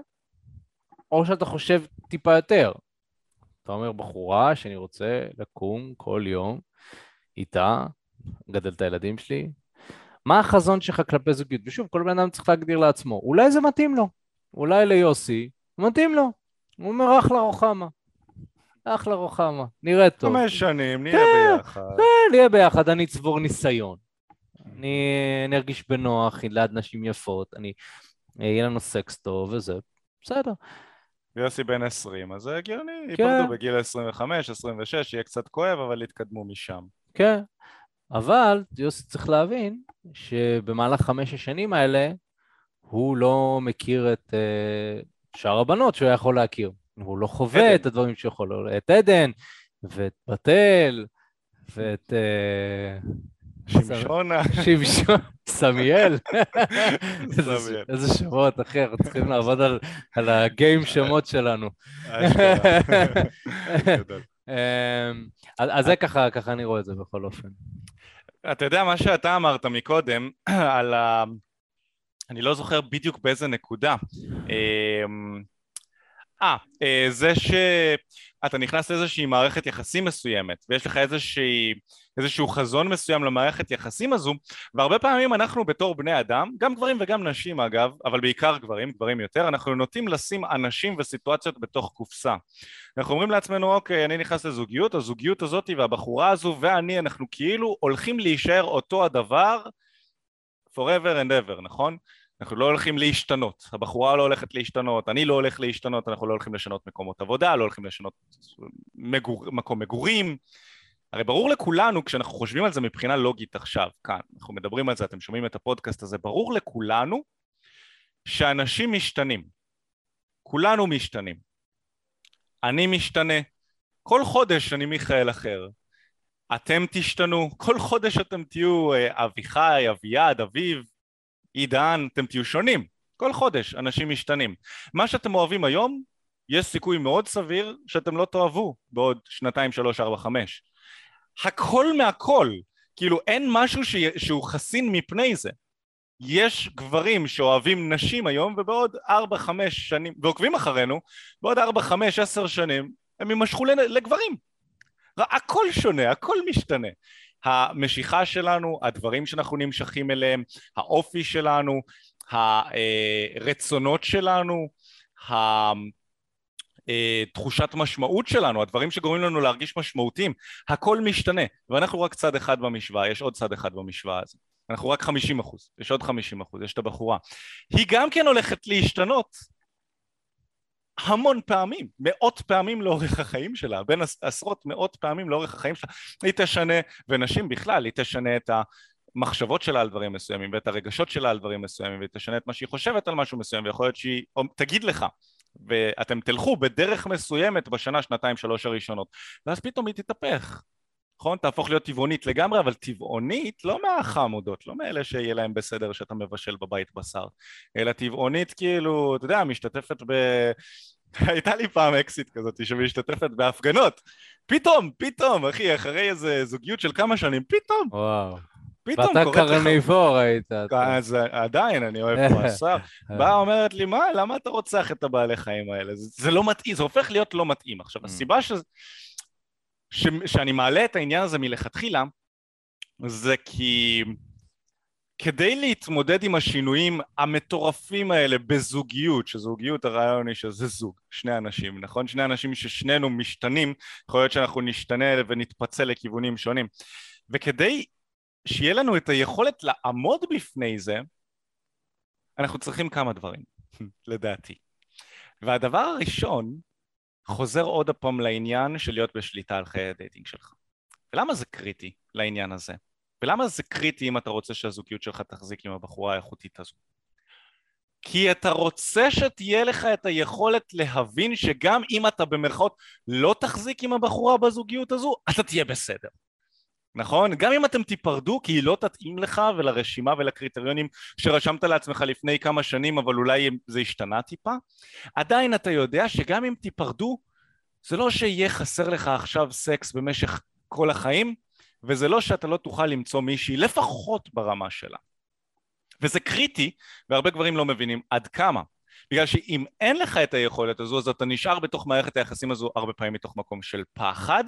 או שאתה חושב טיפה יותר? אתה אומר, בחורה שאני רוצה לקום כל יום איתה, לגדל את הילדים שלי, מה החזון שלך כלפי זוגיות? ושוב, כל בן אדם צריך להגדיר לעצמו. אולי זה מתאים לו, אולי ליוסי, מתאים לו. הוא אומר, אחלה רוחמה. אחלה רוחמה, נראה טוב. חמש שנים, נהיה כן, ביחד. כן, נהיה ביחד, אני אצבור ניסיון. אני, אני ארגיש בנוח ליד נשים יפות, אני, יהיה לנו סקס טוב וזה, בסדר. יוסי בן 20, אז זה הגיוני, כן. ייפרדו בגיל 25, 26, יהיה קצת כואב, אבל יתקדמו משם. כן, אבל יוסי צריך להבין שבמהלך חמש השנים האלה הוא לא מכיר את uh, שאר הבנות שהוא היה יכול להכיר. הוא לא חווה עדן. את הדברים שהוא יכול, את עדן, ואת בתל, ואת uh, שמשונה, שמשון, סמיאל. איזה- שמות, אחי, אנחנו צריכים לעבוד על, הגיים שמות שלנו. אמ, אז זה ככה, ככה אני רואה את זה בכל אופן. אתה יודע, מה שאתה אמרת מקודם, על ה... אני לא זוכר בדיוק באיזה נקודה. אמ, אה, אה, זה שאתה נכנס לאיזושהי מערכת יחסים מסוימת, ויש לך איזושהי, איזשהו חזון מסוים למערכת יחסים הזו, והרבה פעמים אנחנו בתור בני אדם, גם גברים וגם נשים אגב, אבל בעיקר גברים, גברים יותר, אנחנו נוטים לשים אנשים וסיטואציות בתוך קופסה. אנחנו אומרים לעצמנו, אוקיי, אני נכנס לזוגיות, הזוגיות הזאת והבחורה הזו ואני, אנחנו כאילו הולכים להישאר אותו הדבר forever and ever, נכון? אנחנו לא הולכים להשתנות, הבחורה לא הולכת להשתנות, אני לא הולך להשתנות, אנחנו לא הולכים לשנות מקומות עבודה, לא הולכים לשנות מגור, מקום מגורים. הרי ברור לכולנו, כשאנחנו חושבים על זה מבחינה לוגית עכשיו, כאן, אנחנו מדברים על זה, אתם שומעים את הפודקאסט הזה, ברור לכולנו שאנשים משתנים. כולנו משתנים. אני משתנה. כל חודש אני מיכאל אחר. אתם תשתנו, כל חודש אתם תהיו אה, אביחי, אביעד, אביב, עידן, אתם תהיו שונים. כל חודש אנשים משתנים. מה שאתם אוהבים היום, יש סיכוי מאוד סביר שאתם לא תאהבו בעוד שנתיים, שלוש, ארבע, חמש. הכל מהכל. כאילו אין משהו ש... שהוא חסין מפני זה. יש גברים שאוהבים נשים היום ובעוד ארבע, חמש שנים, ועוקבים אחרינו, בעוד ארבע, חמש, עשר שנים, הם יימשכו לגברים. הכל שונה, הכל משתנה. המשיכה שלנו, הדברים שאנחנו נמשכים אליהם, האופי שלנו, הרצונות שלנו, תחושת משמעות שלנו, הדברים שגורמים לנו להרגיש משמעותיים, הכל משתנה, ואנחנו רק צד אחד במשוואה, יש עוד צד אחד במשוואה הזו. אנחנו רק 50 אחוז, יש עוד 50 אחוז, יש את הבחורה. היא גם כן הולכת להשתנות המון פעמים, מאות פעמים לאורך החיים שלה, בין עשרות מאות פעמים לאורך החיים שלה, היא תשנה, ונשים בכלל, היא תשנה את המחשבות שלה על דברים מסוימים, ואת הרגשות שלה על דברים מסוימים, והיא תשנה את מה שהיא חושבת על משהו מסוים, ויכול להיות שהיא תגיד לך, ואתם תלכו בדרך מסוימת בשנה, שנתיים, שלוש הראשונות, ואז פתאום היא תתהפך. נכון? תהפוך להיות טבעונית לגמרי, אבל טבעונית לא מהחמודות, לא מאלה שיהיה להם בסדר שאתה מבשל בבית בשר, אלא טבעונית כאילו, אתה יודע, משתתפת ב... הייתה לי פעם אקסיט כזאת שמשתתפת בהפגנות, פתאום, פתאום, אחי, אחרי איזה זוגיות של כמה שנים, פתאום, וואו. פתאום ואתה. קרניבור היית. אז עדיין, אני אוהב בשר. באה אומרת לי, מה, למה אתה רוצח את הבעלי חיים האלה? זה, זה לא מתאים, זה הופך להיות לא מתאים. עכשיו, Mm. הסיבה ש... ש... שאני מעלה את העניין הזה מלכתחילה, זה כי כדי להתמודד עם השינויים המטורפים האלה בזוגיות, שזוגיות הרעיון היא שזה זוג, שני אנשים, נכון? שני אנשים ששנינו משתנים, יכול להיות שאנחנו נשתנה ונתפצל לכיוונים שונים. וכדי שיהיה לנו את היכולת לעמוד בפני זה, אנחנו צריכים כמה דברים, לדעתי. והדבר הראשון חוזר עוד הפעם לעניין של להיות בשליטה על חיי ה dating שלך. ולמה זה קריטי לעניין הזה? ולמה זה קריטי אם אתה רוצה שהזוגיות שלך תחזיק עם הבחורה האיכותית הזו? כי אתה רוצה שתהיה לך את היכולת להבין שגם אם אתה במרכאות לא תחזיק עם הבחורה בזוגיות הזו, אתה תהיה בסדר. נכון? גם אם אתם תיפרדו כי היא לא תתאים לך ולרשימה ולקריטריונים שרשמת לעצמך לפני כמה שנים אבל אולי זה השתנה טיפה, עדיין אתה יודע שגם אם תיפרדו זה לא שיהיה חסר לך עכשיו סקס במשך כל החיים וזה לא שאתה לא תוכל למצוא מישהי לפחות ברמה שלה. וזה קריטי והרבה גברים לא מבינים עד כמה. בגלל שאם אין לך את היכולת הזו אז אתה נשאר בתוך מערכת היחסים הזו הרבה פעמים מתוך מקום של פחד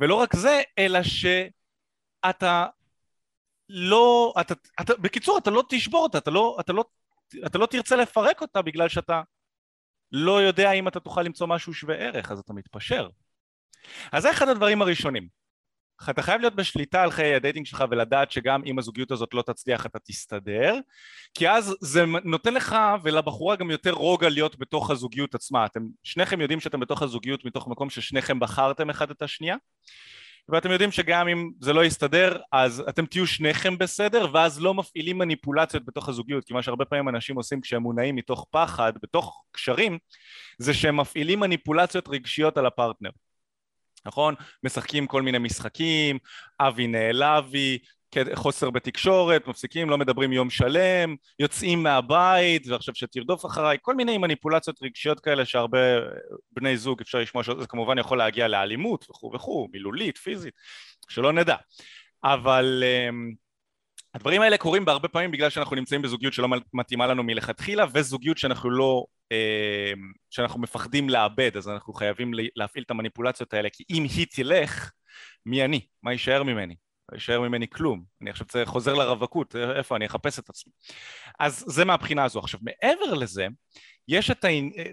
ולא רק זה, אלא שאתה לא, אתה, אתה, בקיצור, אתה לא תשבור אותה, אתה לא, אתה, לא, אתה לא תרצה לפרק אותה בגלל שאתה לא יודע אם אתה תוכל למצוא משהו שווה ערך, אז אתה מתפשר. אז זה אחד הדברים הראשונים. אתה חייב להיות בשליטה על חיי ה dating שלך ולדעת שגם אם הזוגיות הזאת לא תצליח אתה תסתדר. כי אז זה נותן לך ולבחורה גם יותר רוגע להיות בתוך הזוגיות עצמה. אתם שניכם יודעים שאתם בתוך הזוגיות מתוך מקום ששניכם בחרתם אחד את השנייה? ואתם יודעים שגם אם זה לא יסתדר אז אתם תהיו שניכם בסדר ואז לא מפעילים מניפולציות בתוך הזוגיות. כי מה שהרבה פעמים אנשים עושים כשהם מונעים מתוך פחד בתוך קשרים זה שהם מפעילים מניפולציות רגשיות על הפרטנר נכון? משחקים כל מיני משחקים, אבי נעלבי, חוסר בתקשורת, מפסיקים, לא מדברים יום שלם, יוצאים מהבית ועכשיו שתרדוף אחריי, כל מיני מניפולציות רגשיות כאלה שהרבה בני זוג אפשר לשמוע שזה כמובן יכול להגיע לאלימות וכו' וכו', מילולית, פיזית, שלא נדע. אבל אמ, הדברים האלה קורים בהרבה פעמים בגלל שאנחנו נמצאים בזוגיות שלא מתאימה לנו מלכתחילה וזוגיות שאנחנו לא, אה, שאנחנו מפחדים לאבד אז אנחנו חייבים להפעיל את המניפולציות האלה כי אם היא תלך מי אני? מה יישאר ממני? לא יישאר ממני כלום? אני עכשיו צריך, חוזר לרווקות איפה? אני אחפש את עצמי. אז זה מהבחינה הזו. עכשיו מעבר לזה יש את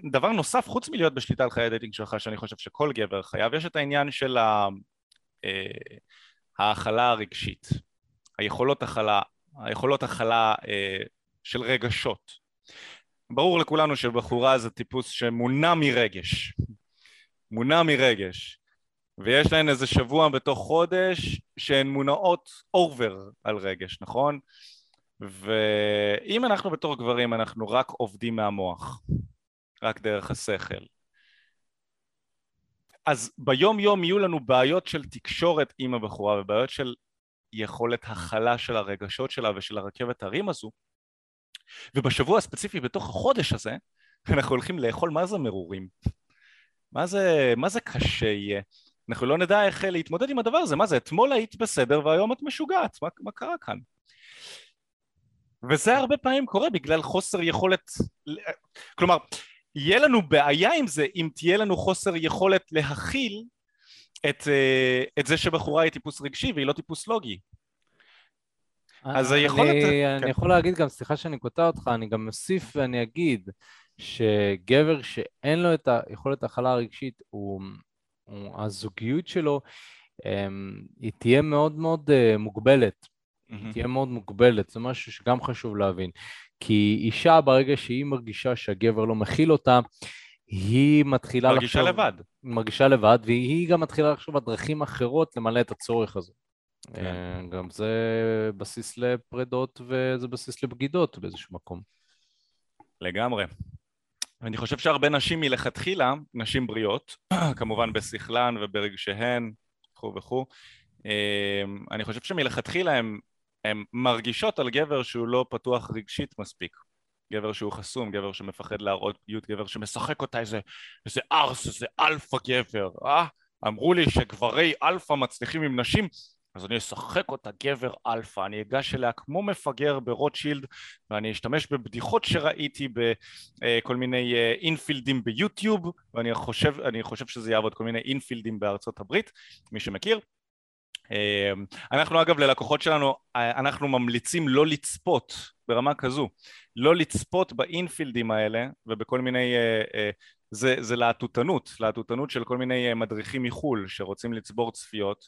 הדבר נוסף חוץ מלהיות בשליטה על חיי ה dating שלך שאני חושב שכל גבר חייב יש את העניין של אה, ההכלה הרגשית היכולות הכלה, היכולות הכלה אה, של רגשות. ברור לכולנו שבחורה זה טיפוס שמונע מרגש, מונע מרגש, ויש להן איזה שבוע בתוך חודש שהן מונעות אובר על רגש, נכון? ואם אנחנו בתור גברים אנחנו רק עובדים מהמוח, רק דרך השכל, אז ביום יום יהיו לנו בעיות של תקשורת עם הבחורה ובעיות של יכולת הכלה של הרגשות שלה ושל הרכבת הרים הזו. ובשבוע הספציפי בתוך החודש הזה אנחנו הולכים לאכול מה זה מרורים. מה זה, מה זה קשה יהיה? אנחנו לא נדע איך להתמודד עם הדבר הזה. מה זה אתמול היית בסדר והיום את משוגעת? מה, מה קרה כאן? וזה הרבה פעמים קורה בגלל חוסר יכולת כלומר יהיה לנו בעיה עם זה אם תהיה לנו חוסר יכולת להכיל את, אה, את זה שבחורה היא טיפוס רגשי והיא לא טיפוס לוגי. אז היכולת... אני, כן. אני יכול להגיד גם, סליחה שאני קוטע אותך, אני גם אוסיף ואני אגיד שגבר שאין לו את היכולת ההכלה הרגשית, הוא, הוא, הזוגיות שלו, אמ, היא תהיה מאוד מאוד uh, מוגבלת. Mm-hmm. היא תהיה מאוד מוגבלת, זה משהו שגם חשוב להבין. כי אישה, ברגע שהיא מרגישה שהגבר לא מכיל אותה, היא מתחילה מרגישה לחשוב... מרגישה לבד. מרגישה לבד, והיא גם מתחילה לחשוב על דרכים אחרות למלא את הצורך הזה. כן. אה, גם זה בסיס לפרידות וזה בסיס לבגידות באיזשהו מקום. לגמרי. אני חושב שהרבה נשים מלכתחילה, נשים בריאות, כמובן בשכלן וברגשיהן, וכו' וכו', אה, אני חושב שמלכתחילה הן מרגישות על גבר שהוא לא פתוח רגשית מספיק. גבר שהוא חסום, גבר שמפחד להראות פגיעות, גבר שמשחק אותה איזה, איזה ערס, איזה אלפא גבר, אה? אמרו לי שגברי אלפא מצליחים עם נשים, אז אני אשחק אותה גבר אלפא, אני אגש אליה כמו מפגר ברוטשילד ואני אשתמש בבדיחות שראיתי בכל מיני אה, אינפילדים ביוטיוב ואני חושב, חושב שזה יעבוד כל מיני אינפילדים בארצות הברית, מי שמכיר. אמ, אנחנו אגב ללקוחות שלנו, אה, אנחנו ממליצים לא לצפות ברמה כזו, לא לצפות באינפילדים האלה ובכל מיני, אה, אה, זה, זה להטוטנות, להטוטנות של כל מיני מדריכים מחו"ל שרוצים לצבור צפיות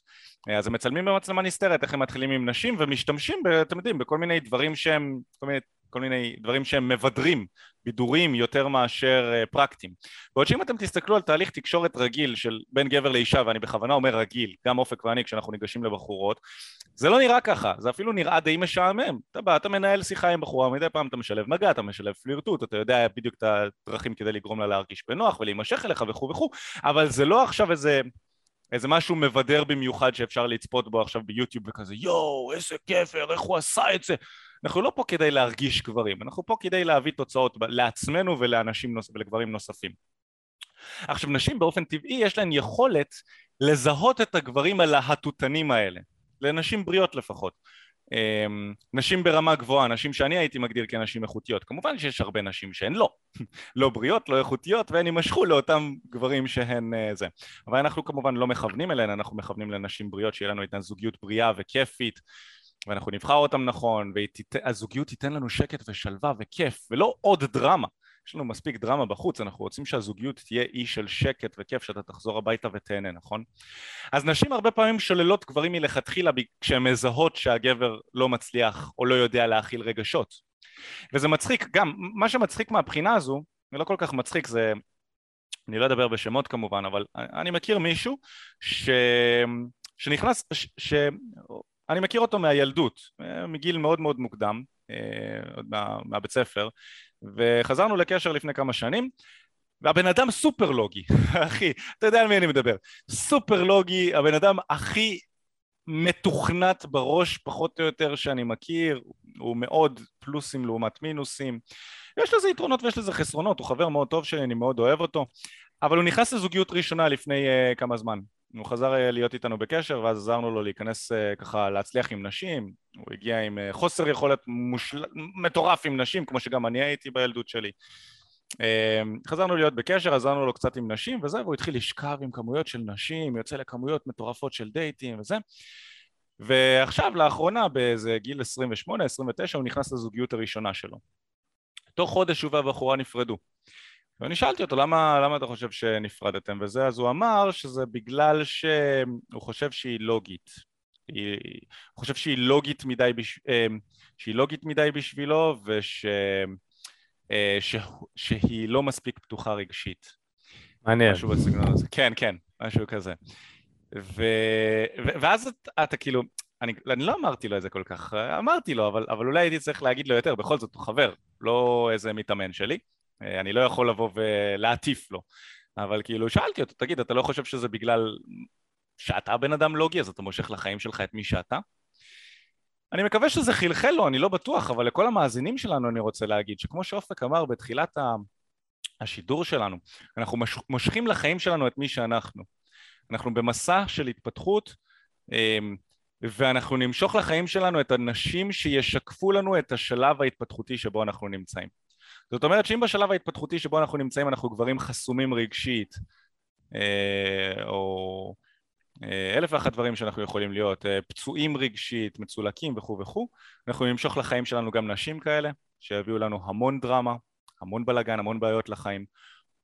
אז הם מצלמים במצלמה נסתרת איך הם מתחילים עם נשים ומשתמשים, אתם יודעים, בכל מיני דברים שהם, כל מיני כל מיני דברים שהם מבדרים, בידורים יותר מאשר uh, פרקטיים. בעוד שאם אתם תסתכלו על תהליך תקשורת רגיל של בין גבר לאישה, ואני בכוונה אומר רגיל, גם אופק ואני כשאנחנו ניגשים לבחורות, זה לא נראה ככה, זה אפילו נראה די משעמם. אתה בא, אתה מנהל שיחה עם בחורה, מדי פעם אתה משלב מגע, אתה משלב פלירטוט, אתה יודע בדיוק את הדרכים כדי לגרום לה להרגיש בנוח ולהימשך אליך וכו' וכו', אבל זה לא עכשיו איזה... איזה משהו מבדר במיוחד שאפשר לצפות בו עכשיו ביוטיוב וכזה יואו איזה גבר איך הוא עשה את זה. אנחנו לא פה כדי להרגיש גברים אנחנו פה כדי להביא תוצאות לעצמנו ולאנשים נוס... ולגברים נוספים. עכשיו נשים באופן טבעי יש להן יכולת לזהות את הגברים הלהטוטנים האלה לנשים בריאות לפחות נשים ברמה גבוהה, נשים שאני הייתי מגדיר כנשים איכותיות כמובן שיש הרבה נשים שהן לא. לא בריאות, לא איכותיות והן יימשכו לאותם גברים שהן אה, זה. אבל אנחנו כמובן לא מכוונים אליהן, אנחנו מכוונים לנשים בריאות שיהיה לנו איתן זוגיות בריאה וכיפית ואנחנו נבחר אותם נכון והזוגיות תיתן לנו שקט ושלווה וכיף ולא עוד דרמה יש לנו מספיק דרמה בחוץ, אנחנו רוצים שהזוגיות תהיה אי של שקט וכיף שאתה תחזור הביתה ותהנה, נכון? אז נשים הרבה פעמים שוללות גברים מלכתחילה כשהן מזהות שהגבר לא מצליח או לא יודע להכיל רגשות וזה מצחיק, גם מה שמצחיק מהבחינה הזו, זה לא כל כך מצחיק, זה... אני לא אדבר בשמות כמובן, אבל אני מכיר מישהו ש... שנכנס, ש... ש... אני מכיר אותו מהילדות, מגיל מאוד מאוד מוקדם, אה, עוד מה, מהבית ספר, וחזרנו לקשר לפני כמה שנים והבן אדם סופר לוגי, אחי, אתה יודע על מי אני מדבר, סופר לוגי, הבן אדם הכי מתוכנת בראש פחות או יותר שאני מכיר, הוא מאוד פלוסים לעומת מינוסים, יש לזה יתרונות ויש לזה חסרונות, הוא חבר מאוד טוב שלי, אני מאוד אוהב אותו, אבל הוא נכנס לזוגיות ראשונה לפני uh, כמה זמן, הוא חזר uh, להיות איתנו בקשר ואז עזרנו לו להיכנס uh, ככה להצליח עם נשים, הוא הגיע עם uh, חוסר יכולת מושל... מטורף עם נשים כמו שגם אני הייתי בילדות שלי. uh, חזרנו להיות בקשר, עזרנו לו קצת עם נשים וזה והוא התחיל לשכב עם כמויות של נשים, יוצא לכמויות מטורפות של דייטים וזה. ועכשיו לאחרונה באיזה גיל 28-29 הוא נכנס לזוגיות הראשונה שלו. תוך חודש הוא והבחורה נפרדו ואני שאלתי אותו למה, למה אתה חושב שנפרדתם? וזה אז הוא אמר שזה בגלל שהוא חושב שהיא לוגית. היא, הוא חושב שהיא לוגית מדי, בש, אה, שהיא לוגית מדי בשבילו וש, אה, ש, שהיא לא מספיק פתוחה רגשית. מעניין. משהו בסגנון הזה, כן כן משהו כזה. ו, ו, ואז אתה, אתה כאילו אני, אני לא אמרתי לו את זה כל כך, אמרתי לו, אבל, אבל אולי הייתי צריך להגיד לו יותר, בכל זאת הוא חבר, לא איזה מתאמן שלי, אני לא יכול לבוא ולהטיף לו, אבל כאילו שאלתי אותו, תגיד, אתה לא חושב שזה בגלל שאתה בן אדם לוגי, אז אתה מושך לחיים שלך את מי שאתה? אני מקווה שזה חלחל לו, אני לא בטוח, אבל לכל המאזינים שלנו אני רוצה להגיד שכמו שאופק אמר בתחילת השידור שלנו, אנחנו מושכים לחיים שלנו את מי שאנחנו. אנחנו במסע של התפתחות אמ, ואנחנו נמשוך לחיים שלנו את הנשים שישקפו לנו את השלב ההתפתחותי שבו אנחנו נמצאים. זאת אומרת שאם בשלב ההתפתחותי שבו אנחנו נמצאים אנחנו גברים חסומים רגשית אה, או אה, אלף ואחת דברים שאנחנו יכולים להיות אה, פצועים רגשית, מצולקים וכו' וכו' אנחנו נמשוך לחיים שלנו גם נשים כאלה שיביאו לנו המון דרמה, המון בלאגן, המון בעיות לחיים.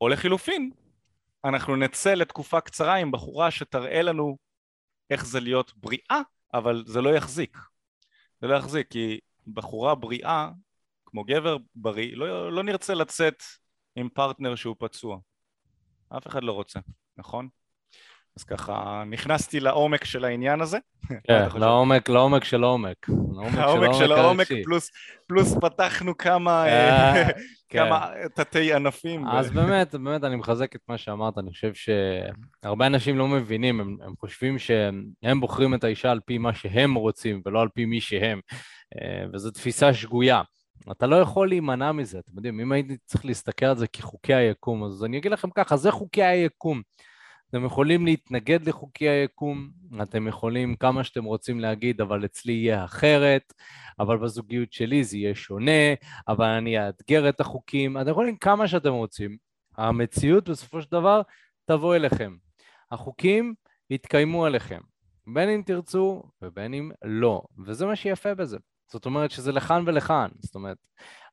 או לחילופין אנחנו נצא לתקופה קצרה עם בחורה שתראה לנו איך זה להיות בריאה אבל זה לא יחזיק. זה לא יחזיק כי בחורה בריאה כמו גבר בריא לא, לא נרצה לצאת עם פרטנר שהוא פצוע אף אחד לא רוצה, נכון? אז ככה נכנסתי לעומק של העניין הזה. כן, לעומק, לעומק של עומק. לעומק של העומק, פלוס, פלוס פתחנו כמה, אה, אה, כמה כן. תתי ענפים. אז באמת, באמת אני מחזק את מה שאמרת, אני חושב שהרבה אנשים לא מבינים, הם, הם חושבים שהם בוחרים את האישה על פי מה שהם רוצים ולא על פי מי שהם, אה, וזו תפיסה שגויה. אתה לא יכול להימנע מזה, אתם יודעים, אם הייתי צריך להסתכל על זה כחוקי היקום, אז אני אגיד לכם ככה, זה חוקי היקום. אתם יכולים להתנגד לחוקי היקום, אתם יכולים כמה שאתם רוצים להגיד, אבל אצלי יהיה אחרת, אבל בזוגיות שלי זה יהיה שונה, אבל אני אאתגר את החוקים, אתם יכולים כמה שאתם רוצים. המציאות בסופו של דבר תבוא אליכם. החוקים יתקיימו עליכם, בין אם תרצו ובין אם לא, וזה מה שיפה בזה. זאת אומרת שזה לכאן ולכאן, זאת אומרת,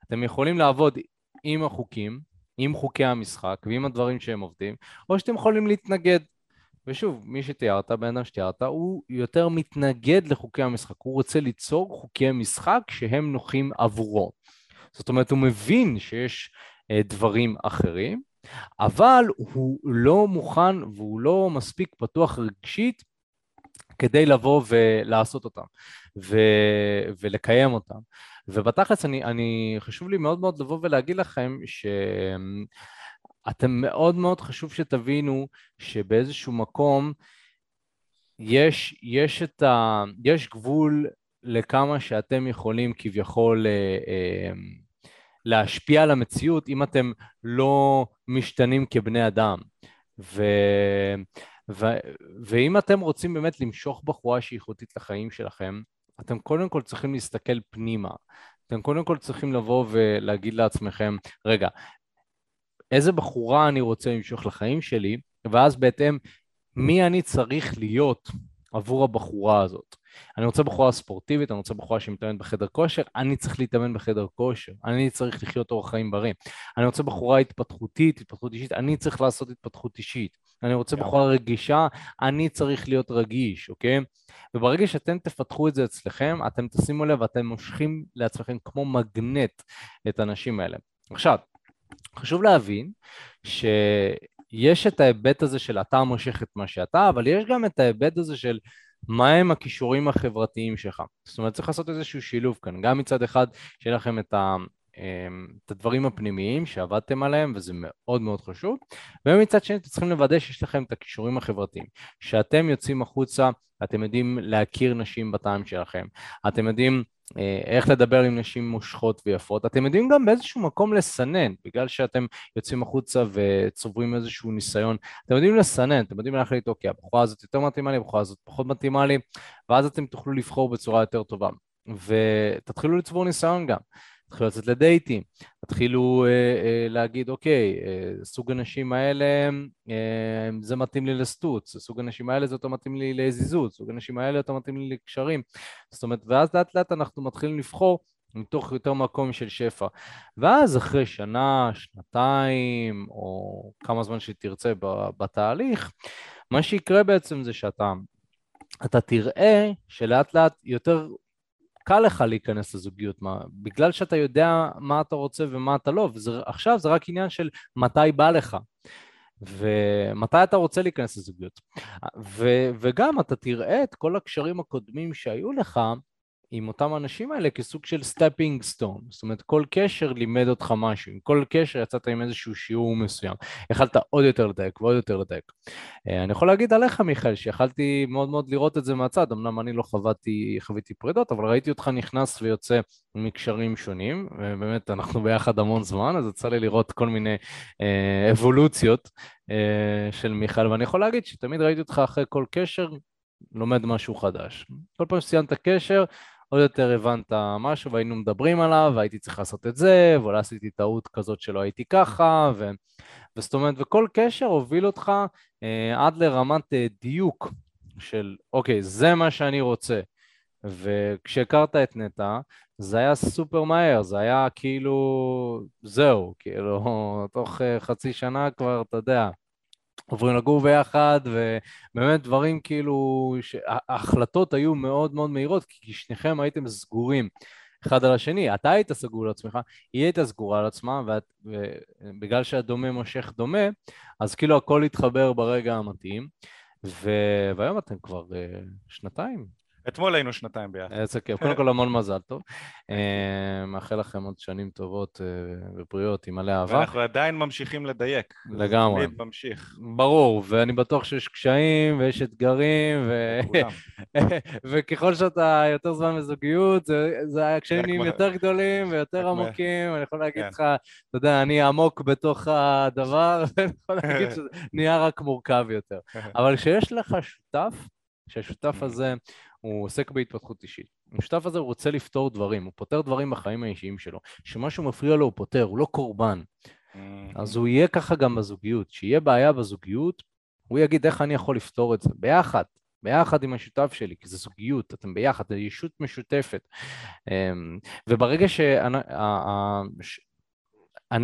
אתם יכולים לעבוד עם החוקים, עם חוקי המשחק ועם הדברים שהם עובדים, או שאתם יכולים להתנגד. ושוב, מי שתיארת, בן אדם שתיארת, הוא יותר מתנגד לחוקי המשחק, הוא רוצה ליצור חוקי משחק שהם נוחים עבורו. זאת אומרת, הוא מבין שיש אה, דברים אחרים, אבל הוא לא מוכן והוא לא מספיק פתוח רגשית כדי לבוא ולעשות אותם ו... ולקיים אותם. ובתכלס אני, אני, חשוב לי מאוד מאוד לבוא ולהגיד לכם שאתם מאוד מאוד חשוב שתבינו שבאיזשהו מקום יש, יש, את ה, יש גבול לכמה שאתם יכולים כביכול אה, אה, להשפיע על המציאות אם אתם לא משתנים כבני אדם. ו, ו, ואם אתם רוצים באמת למשוך בחורה שהיא איכותית לחיים שלכם, אתם קודם כל צריכים להסתכל פנימה. אתם קודם כל צריכים לבוא ולהגיד לעצמכם, רגע, איזה בחורה אני רוצה למשוך לחיים שלי, ואז בהתאם, מי אני צריך להיות עבור הבחורה הזאת. אני רוצה בחורה ספורטיבית, אני רוצה בחורה שמתאמנת בחדר כושר, אני צריך להתאמן בחדר כושר, אני צריך לחיות אורח חיים בריא. אני רוצה בחורה התפתחותית, התפתחות אישית, אני צריך לעשות התפתחות אישית. אני רוצה בחורה רגישה, אני צריך להיות רגיש, אוקיי? וברגע שאתם תפתחו את זה אצלכם, אתם תשימו לב, אתם מושכים לעצמכם כמו מגנט את הנשים האלה. עכשיו, חשוב להבין שיש את ההיבט הזה של אתה מושך את מה שאתה, אבל יש גם את ההיבט הזה של מהם הכישורים החברתיים שלך. זאת אומרת, צריך לעשות איזשהו שילוב כאן. גם מצד אחד, שיהיה לכם את, ה, אמ, את הדברים הפנימיים שעבדתם עליהם, וזה מאוד מאוד חשוב, ומצד שני, אתם צריכים לוודא שיש לכם את הכישורים החברתיים. שאתם יוצאים החוצה, אתם יודעים להכיר נשים בטעם שלכם. אתם יודעים איך לדבר עם נשים מושכות ויפות. אתם יודעים גם באיזשהו מקום לסנן, בגלל שאתם יוצאים החוצה וצוברים איזשהו ניסיון. אתם יודעים לסנן, אתם יודעים להחליט, אוקיי, הבחורה הזאת יותר מתאימה לי, הבחורה הזאת פחות מתאימה לי, ואז אתם תוכלו לבחור בצורה יותר טובה. ותתחילו לצבור ניסיון גם. תתחילו לצאת לדייטים, תתחילו אה, אה, להגיד, אוקיי, אה, סוג הנשים האלה, אה, זה מתאים לי לסטוץ, סוג הנשים האלה זה יותר מתאים לי לזיזות, סוג הנשים האלה יותר מתאים לי לקשרים. זאת אומרת, ואז לאט לאט אנחנו מתחילים לבחור מתוך יותר מקום של שפע. ואז אחרי שנה, שנתיים, או כמה זמן שתרצה בתהליך, מה שיקרה בעצם זה שאתה אתה תראה שלאט לאט יותר קל לך להיכנס לזוגיות, מה, בגלל שאתה יודע מה אתה רוצה ומה אתה לא, ועכשיו זה רק עניין של מתי בא לך. ומתי אתה רוצה להיכנס לזוגיות. ו, וגם אתה תראה את כל הקשרים הקודמים שהיו לך עם אותם אנשים האלה כסוג של stepping stone, זאת אומרת כל קשר לימד אותך משהו, עם כל קשר יצאת עם איזשהו שיעור מסוים, יכלת עוד יותר לדייק ועוד יותר לדייק. אה, אני יכול להגיד עליך מיכאל שיכלתי מאוד מאוד לראות את זה מהצד, אמנם אני לא חוויתי, חוויתי פרידות, אבל ראיתי אותך נכנס ויוצא מקשרים שונים, ובאמת אנחנו ביחד המון זמן, אז יצא לי לראות כל מיני אה, אבולוציות אה, של מיכאל, ואני יכול להגיד שתמיד ראיתי אותך אחרי כל קשר לומד משהו חדש. כל פעם שציינת קשר, עוד יותר הבנת משהו והיינו מדברים עליו והייתי צריך לעשות את זה ואולי עשיתי טעות כזאת שלא הייתי ככה ו... וזאת אומרת וכל קשר הוביל אותך אה, עד לרמת אה, דיוק של אוקיי זה מה שאני רוצה. וכשהכרת את נטע זה היה סופר מהר, זה היה כאילו זהו, כאילו תוך אה, חצי שנה כבר אתה יודע עוברים לגור ביחד, ובאמת דברים כאילו, ההחלטות היו מאוד מאוד מהירות, כי שניכם הייתם סגורים אחד על השני. אתה היית סגור על עצמך, היא הייתה סגורה על עצמה, ובגלל שהדומה מושך דומה, אז כאילו הכל התחבר ברגע המתאים, ו... והיום אתם כבר uh, שנתיים אתמול היינו שנתיים ביחד. איזה כיף. קודם כל המון מזל טוב. אה, מאחל לכם עוד שנים טובות אה, ובריאות עם מלא אהבה. ואנחנו עדיין ממשיכים לדייק. לגמרי. תמיד ממשיך. ברור, ואני בטוח שיש קשיים ויש אתגרים, וככל שאתה יותר זמן בזוגיות, הקשיים נהיים יותר גדולים ויותר עמוקים. אני יכול להגיד כן. לך, אתה יודע, אני עמוק בתוך הדבר, ואני יכול להגיד שזה נהיה רק מורכב יותר. אבל כשיש לך שותף, שהשותף הזה הוא עוסק בהתפתחות אישית. המשותף הזה הוא רוצה לפתור דברים, הוא פותר דברים בחיים האישיים שלו. שמשהו מפריע לו הוא פותר, הוא לא קורבן. Mm-hmm. אז הוא יהיה ככה גם בזוגיות. כשיהיה בעיה בזוגיות, הוא יגיד איך אני יכול לפתור את זה, ביחד. ביחד עם השותף שלי, כי זה זוגיות, אתם ביחד, זה ישות משותפת. אמ, וברגע שאני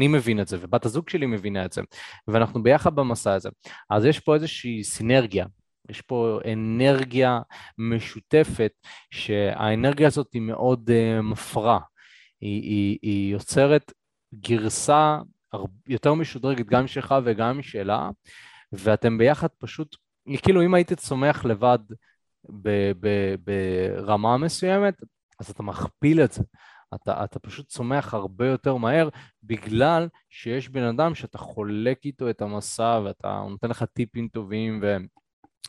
מבין את זה, ובת הזוג שלי מבינה את זה, ואנחנו ביחד במסע הזה, אז יש פה איזושהי סינרגיה יש פה אנרגיה משותפת, שהאנרגיה הזאת היא מאוד uh, מפרה. היא, היא, היא יוצרת גרסה יותר משודרגת גם שלך וגם משלה, ואתם ביחד פשוט, כאילו אם הייתי צומח לבד ב, ב, ברמה מסוימת, אז אתה מכפיל את זה. אתה, אתה פשוט צומח הרבה יותר מהר בגלל שיש בן אדם שאתה חולק איתו את המסע ואתה נותן לך טיפים טובים ו...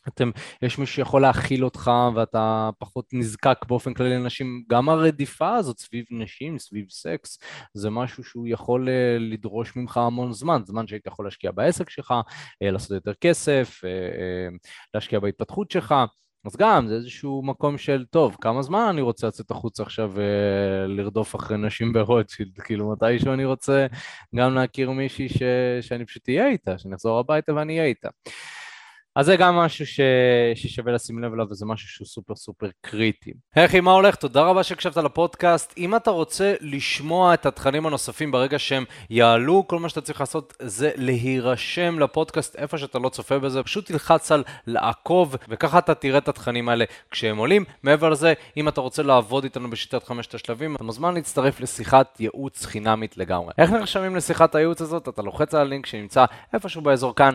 אתם, יש מישהו שיכול להכיל אותך ואתה פחות נזקק באופן כללי לנשים. גם הרדיפה הזאת סביב נשים, סביב סקס, זה משהו שהוא יכול אה, לדרוש ממך המון זמן, זמן שהיית יכול להשקיע בעסק שלך, אה, לעשות יותר כסף, אה, להשקיע בהתפתחות שלך. אז גם זה איזשהו מקום של, טוב, כמה זמן אני רוצה לצאת החוצה עכשיו ולרדוף אחרי נשים ברוטשילד? כאילו, מתישהו אני רוצה גם להכיר מישהי ש... שאני פשוט אהיה איתה, שאני אחזור הביתה ואני אהיה איתה. אז זה גם משהו ש... ששווה לשים לב אליו, וזה משהו שהוא סופר סופר קריטי. היי מה הולך? תודה רבה שהקשבת לפודקאסט. אם אתה רוצה לשמוע את התכנים הנוספים ברגע שהם יעלו, כל מה שאתה צריך לעשות זה להירשם לפודקאסט איפה שאתה לא צופה בזה, פשוט תלחץ על לעקוב, וככה אתה תראה את התכנים האלה כשהם עולים. מעבר לזה, אם אתה רוצה לעבוד איתנו בשיטת חמשת השלבים, אתה מוזמן להצטרף לשיחת ייעוץ חינמית לגמרי. איך נרשמים לשיחת הייעוץ הזאת? אתה לוחץ על הלינק שנמצא איפשהו באזור כאן,